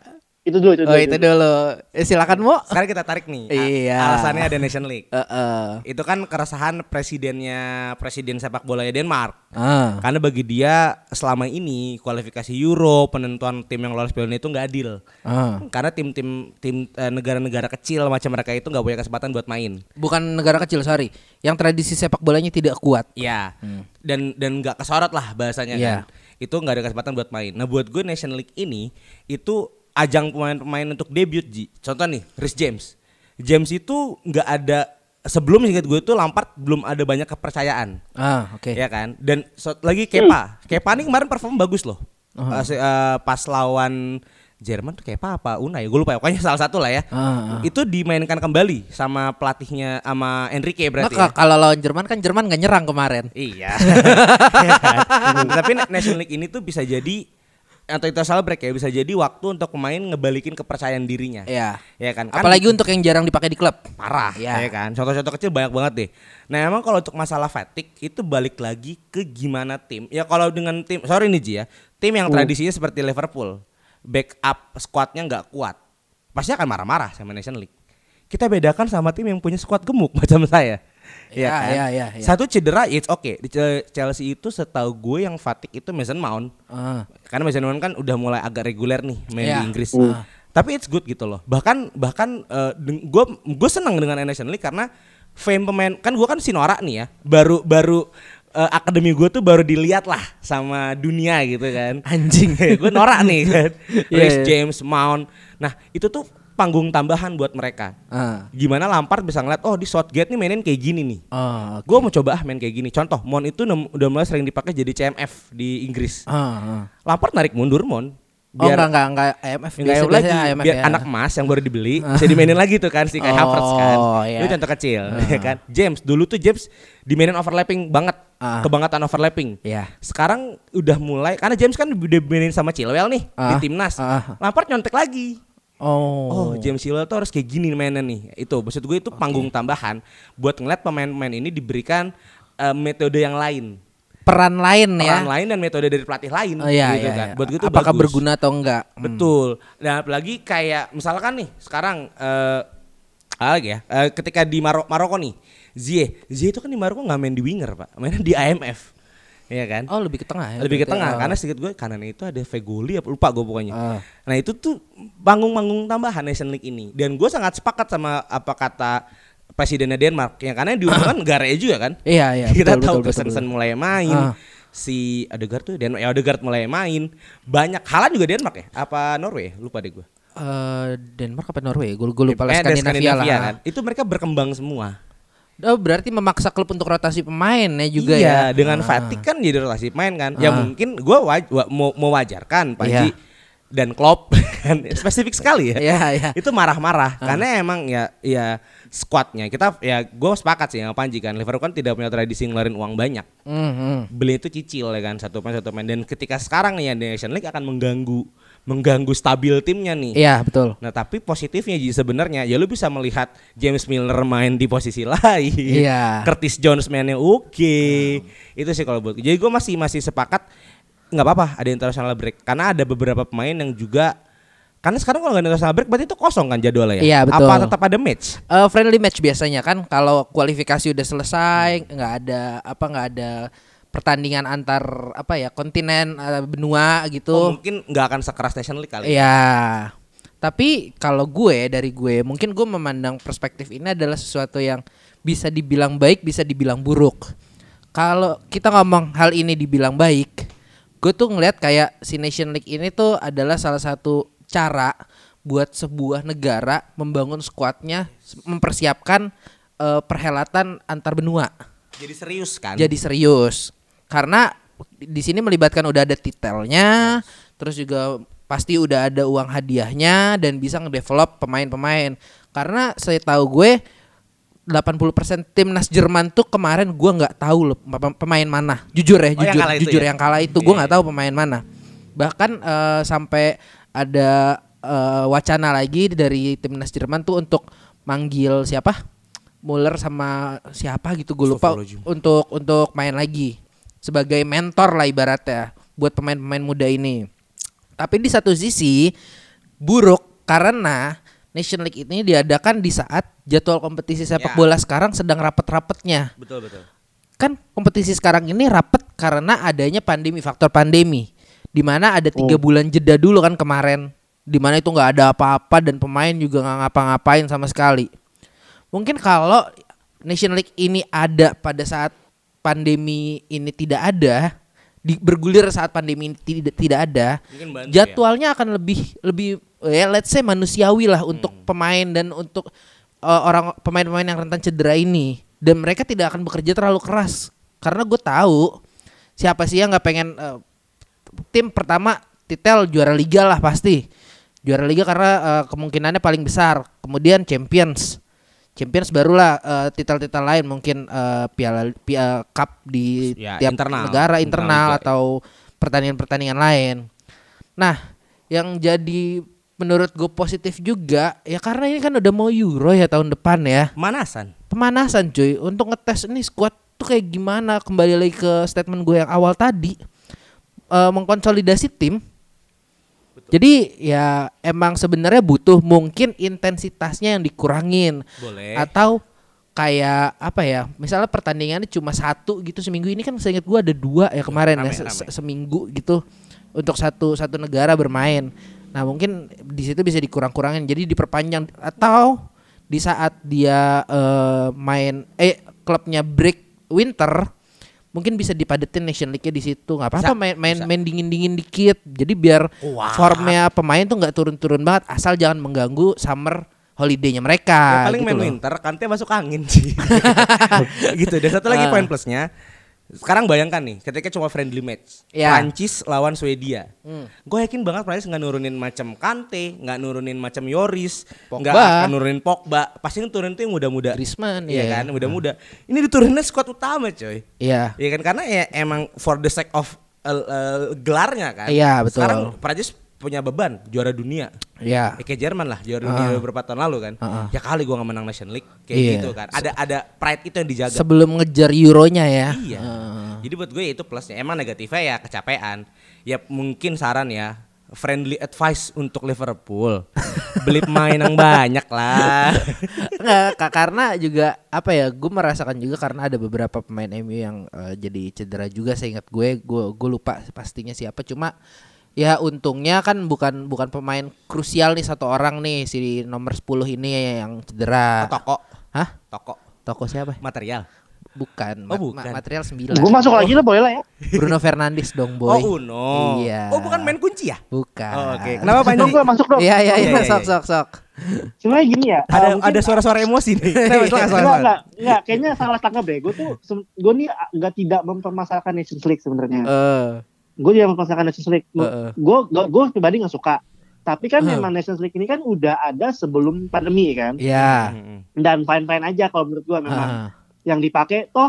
Itu dulu, itu dulu. Oh itu dulu. Eh, silakan Mo. Sekarang kita tarik nih. Iya. Alasannya ada Nation League. Eh, eh. Itu kan keresahan presidennya presiden sepak bolanya Denmark. Ah. Karena bagi dia selama ini kualifikasi Euro, penentuan tim yang lolos Piala itu nggak adil. Ah. Karena tim-tim tim eh, negara-negara kecil macam mereka itu nggak punya kesempatan buat main. Bukan negara kecil, sorry. Yang tradisi sepak bolanya tidak kuat. Iya. Dan dan nggak kesorot lah bahasanya Iya. kan. Itu nggak ada kesempatan buat main. Nah buat gue Nation League ini itu ajang pemain-pemain untuk debut Ji. Contoh nih, Rhys James. James itu nggak ada sebelum ingat gue itu Lampard belum ada banyak kepercayaan. Ah, oke. Ya kan? Dan so- lagi Kepa. Kepa nih kemarin perform bagus loh. Uh-huh. Eh, pas lawan Jerman tuh Kepa apa Unai, gue lupa ya. Pokoknya salah satu lah ya. Ah. Itu dimainkan kembali sama pelatihnya sama Enrique berarti. Maka ya. kalau lawan Jerman kan Jerman nggak nyerang kemarin. Iya. Tapi National League ini tuh bisa jadi atau itu salah break ya bisa jadi waktu untuk pemain ngebalikin kepercayaan dirinya. Iya. Ya kan? Kan Apalagi untuk yang jarang dipakai di klub. parah Iya. ya kan. Contoh-contoh kecil banyak banget deh. Nah, emang kalau untuk masalah fatigue itu balik lagi ke gimana tim. Ya kalau dengan tim sorry nih Ji ya. Tim yang tradisinya seperti Liverpool, backup squadnya nggak kuat. Pasti akan marah-marah sama National League. Kita bedakan sama tim yang punya squad gemuk macam saya. Iya, kan? iya, iya, iya. Satu cedera, it's okay. Di Chelsea itu setahu gue yang fatigue itu Mason Mount. Ah. Karena Mason Mount kan udah mulai agak reguler nih main Iya. di Inggris. Hmm. Tapi it's good gitu loh. Bahkan bahkan gue gue senang dengan National League karena fame pemain kan gue kan Sinora nih ya. Baru baru eh, akademi gue tuh baru dilihat lah sama dunia gitu kan. Anjing. gue norak nih kan. Iya, Reece iya. James, Mount. Nah, itu tuh panggung tambahan buat mereka. Ah. Gimana Lampard bisa ngeliat oh di Southgate nih mainin kayak gini nih. Oh, oke. Gue mau coba ah main kayak gini. Contoh, Mon itu udah mulai sering dipakai jadi CMF di Inggris. Ah, ah. Lampard narik mundur Mon. Oh enggak enggak enggak IMF Enggak biasa lagi, IMF biar ya. anak emas yang baru dibeli bisa dimainin lagi tuh kan si kayak Havertz kan. Oh, iya. Itu contoh kecil ya kan. James dulu tuh James dimainin overlapping banget. Ah. Kebangetan overlapping. Iya. Sekarang udah mulai karena James kan udah mainin sama Chilwell nih di Ah. timnas. Ah. Lampard nyontek lagi. Oh. Oh, James Chilwell tuh harus kayak gini mainnya nih. Itu maksud gue itu panggung tambahan buat ngeliat pemain-pemain ini diberikan eh, metode yang lain. peran lain ya. Peran lain dan metode dari pelatih lain Oh iya, gitu iya, kan. iya. Buat gue itu Apakah bagus. berguna atau enggak? Hmm. Betul. Dan apalagi kayak misalkan nih sekarang eh apa lagi ya? Eh, ketika di Maro Maroko nih, Zie, Zie itu kan di Maroko nggak main di winger pak, mainnya di IMF, Iya kan? Oh, lebih ke tengah ya. Lebih ke tengah Oh. karena sedikit gue kanannya itu ada Fegoli apa lupa gue pokoknya. Ah. Nah itu tuh panggung-panggung tambahan Nation League ini dan gue sangat sepakat sama apa kata presidennya Denmark yang karena diuntungkan negara juga kan. Iya, iya. Kita betul, tahu betul, betul, Christensen betul. mulai main. Ah. Si Odegaard tuh Dan ya Odegaard mulai main. Banyak Halan juga Denmark ya? Apa Norway? Lupa deh gue. Eh, Denmark apa Norway? Gue lupa Eh, ada Skandinavia lah. kan. Itu mereka berkembang semua. Oh, berarti memaksa klub untuk rotasi pemain ya juga iya, ya. dengan Ah. fatigue kan jadi rotasi main kan. Ya Ah. mungkin gue waj- wa- mau mewajarkan Panji Iya. dan Klopp kan spesifik sekali ya. Iya, iya. Itu marah-marah karena emang ya ya squadnya kita ya gue sepakat sih sama Panji kan. Liverpool kan tidak punya tradisi ngeluarin uang banyak. Hmm, hmm. Beli itu cicil ya kan satu pemain satu pemain dan ketika sekarang nih di Nation League akan mengganggu mengganggu stabil timnya nih. Iya, betul. Nah tapi positifnya Ji sebenarnya ya lu bisa melihat James Milner main di posisi lain. Iya. Curtis Jones mainnya oke. Itu sih kalau buat. Jadi gue masih masih sepakat nggak apa-apa ada international break karena ada beberapa pemain yang juga karena sekarang kalau nggak ada international break berarti itu kosong kan jadwalnya ya. Iya, betul. Apa tetap ada match? Eh, friendly match biasanya kan kalau kualifikasi udah selesai nggak ada apa nggak ada pertandingan antar apa ya kontinen eh, benua Oh, gitu. mungkin nggak akan sekeras National League kali. Iya. Tapi kalau gue dari gue mungkin gue memandang perspektif ini adalah sesuatu yang bisa dibilang baik, bisa dibilang buruk. Kalau kita ngomong hal ini dibilang baik, gue tuh ngelihat kayak si Nation League ini tuh adalah salah satu cara buat sebuah negara membangun skuadnya, mempersiapkan eh, perhelatan antar benua Jadi serius kan? jadi serius karena di sini melibatkan udah ada titelnya terus juga pasti udah ada uang hadiahnya dan bisa ngedevelop pemain-pemain. Karena saya tahu gue 80% timnas Jerman tuh kemarin gua nggak tahu loh pem- pemain mana. Jujur ya Oh, yang jujur itu jujur ya? yang kalah itu. Iya, gua iya. nggak tahu pemain mana. Bahkan eh, sampai ada eh, wacana lagi dari timnas Jerman tuh untuk manggil siapa? Muller sama siapa gitu gue lupa. Untuk untuk main lagi sebagai mentor lah ibaratnya buat pemain-pemain muda ini. Tapi di satu sisi buruk karena Nation League ini diadakan di saat jadwal kompetisi sepak Ya. bola sekarang sedang rapet-rapetnya. Betul betul. Kan kompetisi sekarang ini rapet karena adanya pandemi, faktor pandemi. Di mana ada tiga bulan jeda dulu kan kemarin. Di mana itu nggak ada apa-apa dan pemain juga nggak ngapa-ngapain sama sekali. Mungkin kalau Nation League ini ada pada saat pandemi ini tidak ada, di, bergulir saat pandemi ini tidak tidak ada, ya. jadwalnya akan lebih lebih ya let's say manusiawi lah untuk pemain dan untuk uh, orang pemain-pemain yang rentan cedera ini. Dan mereka tidak akan bekerja terlalu keras. Karena gue tahu siapa sih yang nggak pengen uh, tim pertama titel juara liga lah pasti. Juara liga karena uh, kemungkinannya paling besar. Kemudian champions champions barulah uh, titel-titel lain mungkin uh, piala piala cup di Ya, tiap internal. negara Internal internal atau pertandingan-pertandingan lain. Nah yang jadi menurut gue positif juga ya karena ini kan udah mau Euro ya tahun depan ya. Manasan. pemanasan cuy. Untuk ngetes ini squad tuh kayak gimana? Kembali lagi ke statement gue yang awal tadi. Eh, mengkonsolidasi tim jadi ya emang sebenarnya butuh mungkin intensitasnya yang dikurangin Boleh. atau kayak apa ya misalnya pertandingannya cuma satu gitu seminggu ini kan seingat gue ada dua ya kemarin rame, ya se- rame. se- seminggu gitu untuk satu satu negara bermain nah mungkin di situ bisa dikurang-kurangin jadi diperpanjang atau di saat dia eh, main eh klubnya break winter mungkin bisa dipadetin Nation League-nya di situ nggak apa-apa main main bisa. main dingin-dingin dikit jadi biar Wah. formnya pemain tuh nggak turun-turun banget asal jangan mengganggu summer holiday-nya mereka Ya, paling gitu main loh. winter kante masuk angin sih. gitu. Dan satu lagi Ah. poin plusnya. Sekarang bayangkan nih, ketika cuma friendly match, Ya. Prancis lawan Swedia, Hmm. gue yakin banget Prancis nggak nurunin macam Kante, nggak nurunin macam Yoris, nggak akan nurunin Pogba, pasti yang turunin tuh yang muda-muda, Griezmann, iya iya. kan, muda-muda. Ini diturunin squad utama coy, Iya. Iya kan karena ya emang for the sake of uh, uh, gelarnya kan. Iya, betul. Sekarang Prancis punya beban juara dunia. Iya. Ya, kayak Jerman lah juara dunia beberapa tahun lalu kan. Ah. Ya kali gua nggak menang Nation League kayak Iya. gitu kan. Ada ada pride itu yang dijaga. Sebelum ngejar euronya ya. Iya. Heeh. Jadi buat gue itu plusnya. Emang negatifnya ya kecapean. Ya mungkin saran ya friendly advice untuk Liverpool. Beli pemain yang banyak lah. Nggak, Kak, karena juga apa ya gue merasakan juga karena ada beberapa pemain MU yang eh, jadi cedera juga saya ingat gue gue gue lupa pastinya siapa cuma ya untungnya kan bukan bukan pemain krusial nih satu orang nih si nomor 10 ini yang cedera Toko. hah Toko. toko siapa Material. bukan, Oh, bukan. ma- material 9 Gue masuk lagi lah boleh lah ya. Bruno Fernandes dong boy Oh Uno. iya Oh bukan main kunci ya? bukan Oh, Oke. Kenapa Panji? Dong gue masuk dong. iya iya Iya, iya iya, sok iya. sok sok Sebenarnya gini ya. Ada mungkin- ada suara-suara emosi nih. Kenapa? Silakan, Enggak, silakan. enggak, enggak. Kayaknya salah tangkap deh. Gue tuh, gue nih enggak tidak mempermasalahkan Nations League sebenarnya. eh gue tidak mempermasalahkan Nations League. Heeh. Gue gue pribadi nggak suka. Tapi kan Heeh. memang Nations League ini kan udah ada sebelum pandemi kan. iya Mm-mm. Dan fine-fine aja kalau menurut gue memang. Ah, Yang dipakai toh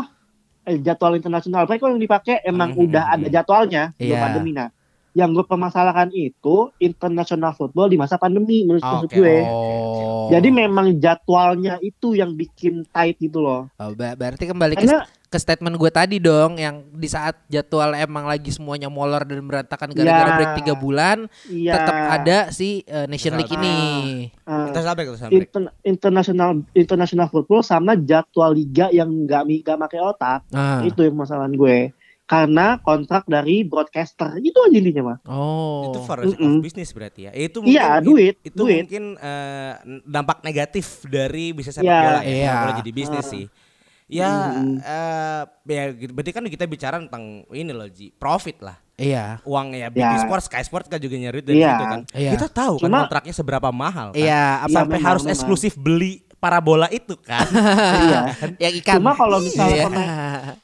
eh, jadwal internasional mereka yang dipakai emang Hmm, udah ada jadwalnya sebelum Iya. pandemi. Nah, yang gue permasalahkan itu international football di masa pandemi menurut Ah, maksud oke, gue. oh Jadi memang jadwalnya itu yang bikin tight gitu loh. Oh, berarti kembali ke, Karena ke statement gue tadi dong yang di saat jadwal emang lagi semuanya molor dan berantakan gara-gara Ya. break tiga bulan iya, tetap ada si uh, Nation League ini. eh, international break. inter- international international football sama jadwal liga yang nggak nggak pakai otak Ah. itu yang masalahan gue karena kontrak dari broadcaster itu aja intinya mah Oh. Itu for of Mm-mm. business berarti ya. Itu Iya, mungkin- duit, Itu duit. mungkin eh, dampak negatif dari bisnis sepak Iya, bola ya. iya. Kalau jadi bisnis Ah. sih. Ya, Mm. eh, ya gitu. berarti kan kita bicara tentang ini loh Ji, profit lah. Iya. Uang ya BT Ya. Sports, Sky Sports kan juga nyari dari Iya. situ kan. Iya. Kita tahu kan Cuma- kontraknya seberapa mahal kan. Iya, apa Sampai memang, harus memang. eksklusif beli parabola itu kan. iya yang ikan. Cuma kalau misalnya Iya. pemain-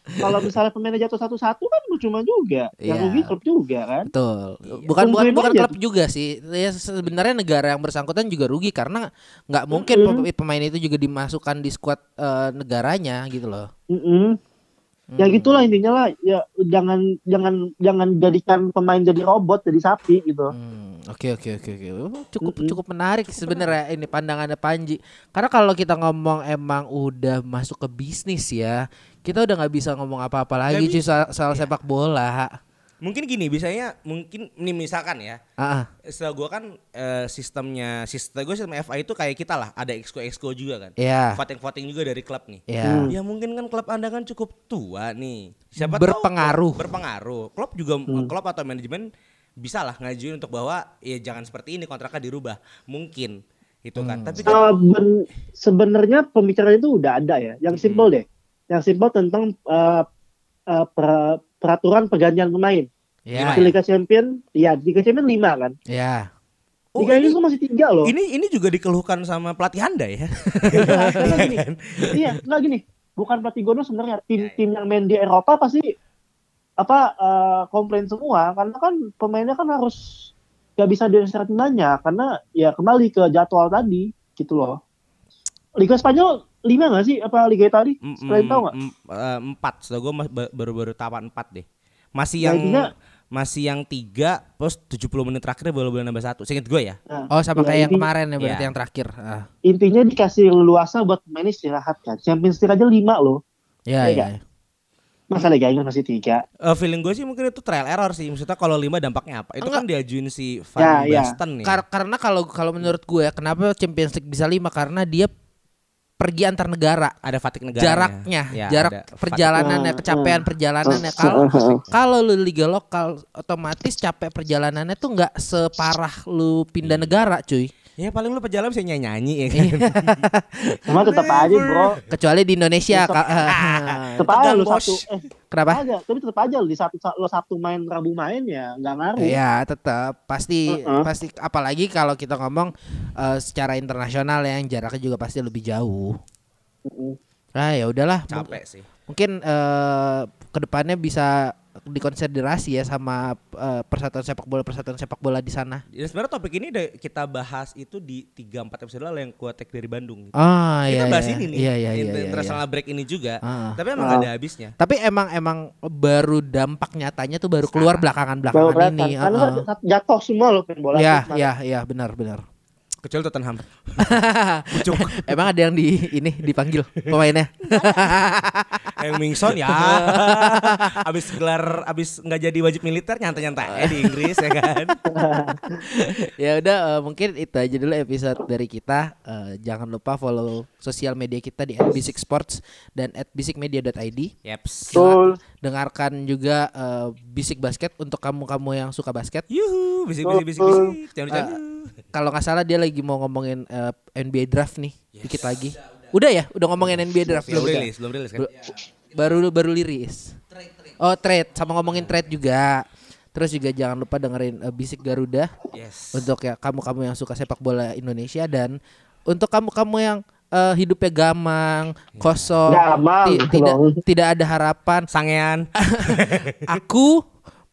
kalau misalnya pemainnya jatuh satu-satu kan cuma juga yang Iya. rugi klub juga kan Betul. Iya. Bukan bukan Tungguin bukan aja. klub juga sih. Ya sebenarnya negara yang bersangkutan juga rugi karena nggak mungkin pemain itu juga dimasukkan di skuad eh, negaranya gitu loh. Ya Hmm. gitulah intinya lah ya jangan jangan jangan jadikan pemain jadi robot jadi sapi gitu Hmm, Oke oke oke oke. Oh, Cukup Mm-mm. cukup menarik sebenarnya ini pandangannya Panji. Karena kalau kita ngomong emang udah masuk ke bisnis ya, kita udah nggak bisa ngomong apa-apa lagi cuy soal, soal Iya. sepak bola. mungkin gini, bisanya mungkin ini misalkan ya. Ah. Setelah gua kan eh, sistemnya sistem gue sistem FA itu kayak kita lah, ada exco exco juga kan. Iya. Voting-voting juga dari klub nih. Iya. Hmm. Ya mungkin kan klub Anda kan cukup tua nih. Siapa Berpengaruh. tahu berpengaruh. Klub juga Hmm. klub atau manajemen bisa lah ngajuin untuk bahwa ya jangan seperti ini kontraknya dirubah. Mungkin itu kan. Hmm. Tapi kan ben- sebenarnya pembicaraan itu udah ada ya. Yang simpel deh. Yang simpel tentang eh, eh, per- peraturan pergantian pemain. Iya. Di Liga Champion, ya di Liga Champion 5 kan. Iya. Oh, Liga ini- masih tiga loh. Ini ini juga dikeluhkan sama pelatih Anda ya. Iya, karena gini, iya, nggak gini. Bukan pelatih Gono sebenarnya tim-tim yang main di Eropa pasti apa eh, komplain semua karena kan pemainnya kan harus nggak bisa diistirahatin banyak karena ya kembali ke jadwal tadi gitu loh. Liga Spanyol lima nggak sih apa Liga Italia? Mm, Sekalian tahu nggak? mm, eh, empat, setahu gue baru-baru tahapan empat deh. Masih yang masih yang tiga, terus 70 menit terakhir baru boleh nambah satu. Seinget gue ya. Nah, Oh sama ya, kayak yang kemarin ya berarti Iya. yang terakhir. Ah. intinya dikasih leluasa buat pemain istirahat kan. Champions League aja lima loh. Ya, Iya ya. nggak? Masa Liga Inggris masih tiga? Eh, feeling gue sih mungkin itu trial error sih. Maksudnya kalau lima dampaknya apa? Itu Enggak. kan diajuin si Ya, Van ya. Basten nih. Kar- karena kalau kalau menurut gue kenapa Champions League bisa lima karena dia pergi antar negara. ada fatik negara. Jaraknya, Ya, jarak ada fatik. perjalanannya, Hmm, kecapean hmm. perjalanannya. Hmm, Kalau hmm, hmm. kalau lu liga lokal otomatis capek perjalanannya tuh nggak separah lu pindah negara, cuy. Ya paling lu perjalanan bisa nyanyi-nyanyi ya kan. Iya. Cuma tetap aja bro. Kecuali di Indonesia. Tetep- ka- Tetap aja lu bos. satu. Eh, Kenapa? aja. Tapi tetap aja lu di satu lo Sabtu main Rabu main ya nggak ngaruh. Ya tetap pasti Uh-uh. pasti apalagi kalau kita ngomong eh, secara internasional ya, yang jaraknya juga pasti lebih jauh. Mm-mm. Nah ya udahlah. Capek sih. Mungkin eh, ke depannya bisa dikonsiderasi ya sama eh, persatuan sepak bola persatuan sepak bola di sana. Ya sebenarnya topik ini udah kita bahas itu di 3 4 episode lalu yang gua tag dari Bandung. Ah kita iya. bahas iya. ini nih. Iya iya iya. iya, International iya. break ini juga. Ah. Tapi emang Ah. ada habisnya. Tapi emang emang baru dampak nyatanya tuh baru keluar belakangan Baru belakangan kelihatan. ini. Karena ah, kan jatuh semua loh main bola. Iya iya iya benar benar. Kecuali Tottenham. Emang ada yang di ini dipanggil pemainnya. yang Mingson ya. abis gelar abis nggak jadi wajib militer nyantai-nyantai di Inggris ya kan. ya udah eh, mungkin itu aja dulu episode dari kita. Eh, jangan lupa follow sosial media kita di @bisiksports dan @bisikmedia.id. Yeps. Betul. Dengarkan juga eh, Bisik Basket untuk kamu-kamu yang suka basket. Yuhu, bisik bisik bisik bisik. Kalau nggak salah dia lagi mau ngomongin eh, NBA draft nih, dikit lagi. Udah ya, udah ngomongin NBA draft belum udah. rilis, belum rilis kan. Baru baru liris. Oh trade sama ngomongin trade juga. Terus juga jangan lupa dengerin eh, Bisik Garuda Yes. untuk ya kamu-kamu yang suka sepak bola Indonesia dan untuk kamu-kamu yang eh, hidupnya gamang, kosong, Gamang, ti- tidak tidak ada harapan. Sangean. Aku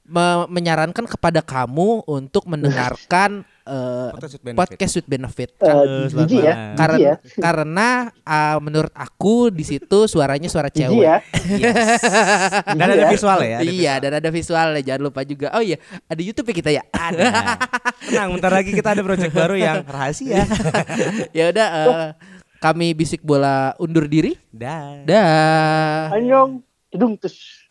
me- menyarankan kepada kamu untuk mendengarkan eh, Podcast with benefit. podcast with benefit. Eh, Halo, selamat jijik ya. karena ya. karena ah, menurut aku di situ suaranya suara cewek. ya. Yes. Dan ada ya. visual ya. ada iya, dan ada visualnya. Jangan lupa juga. Oh iya, ada YouTube ya kita ya. Ada. Tenang, bentar lagi kita ada project baru yang rahasia. ya udah eh, kami bisik bola undur diri. Dah. Dah. Anyong. Hidung tus.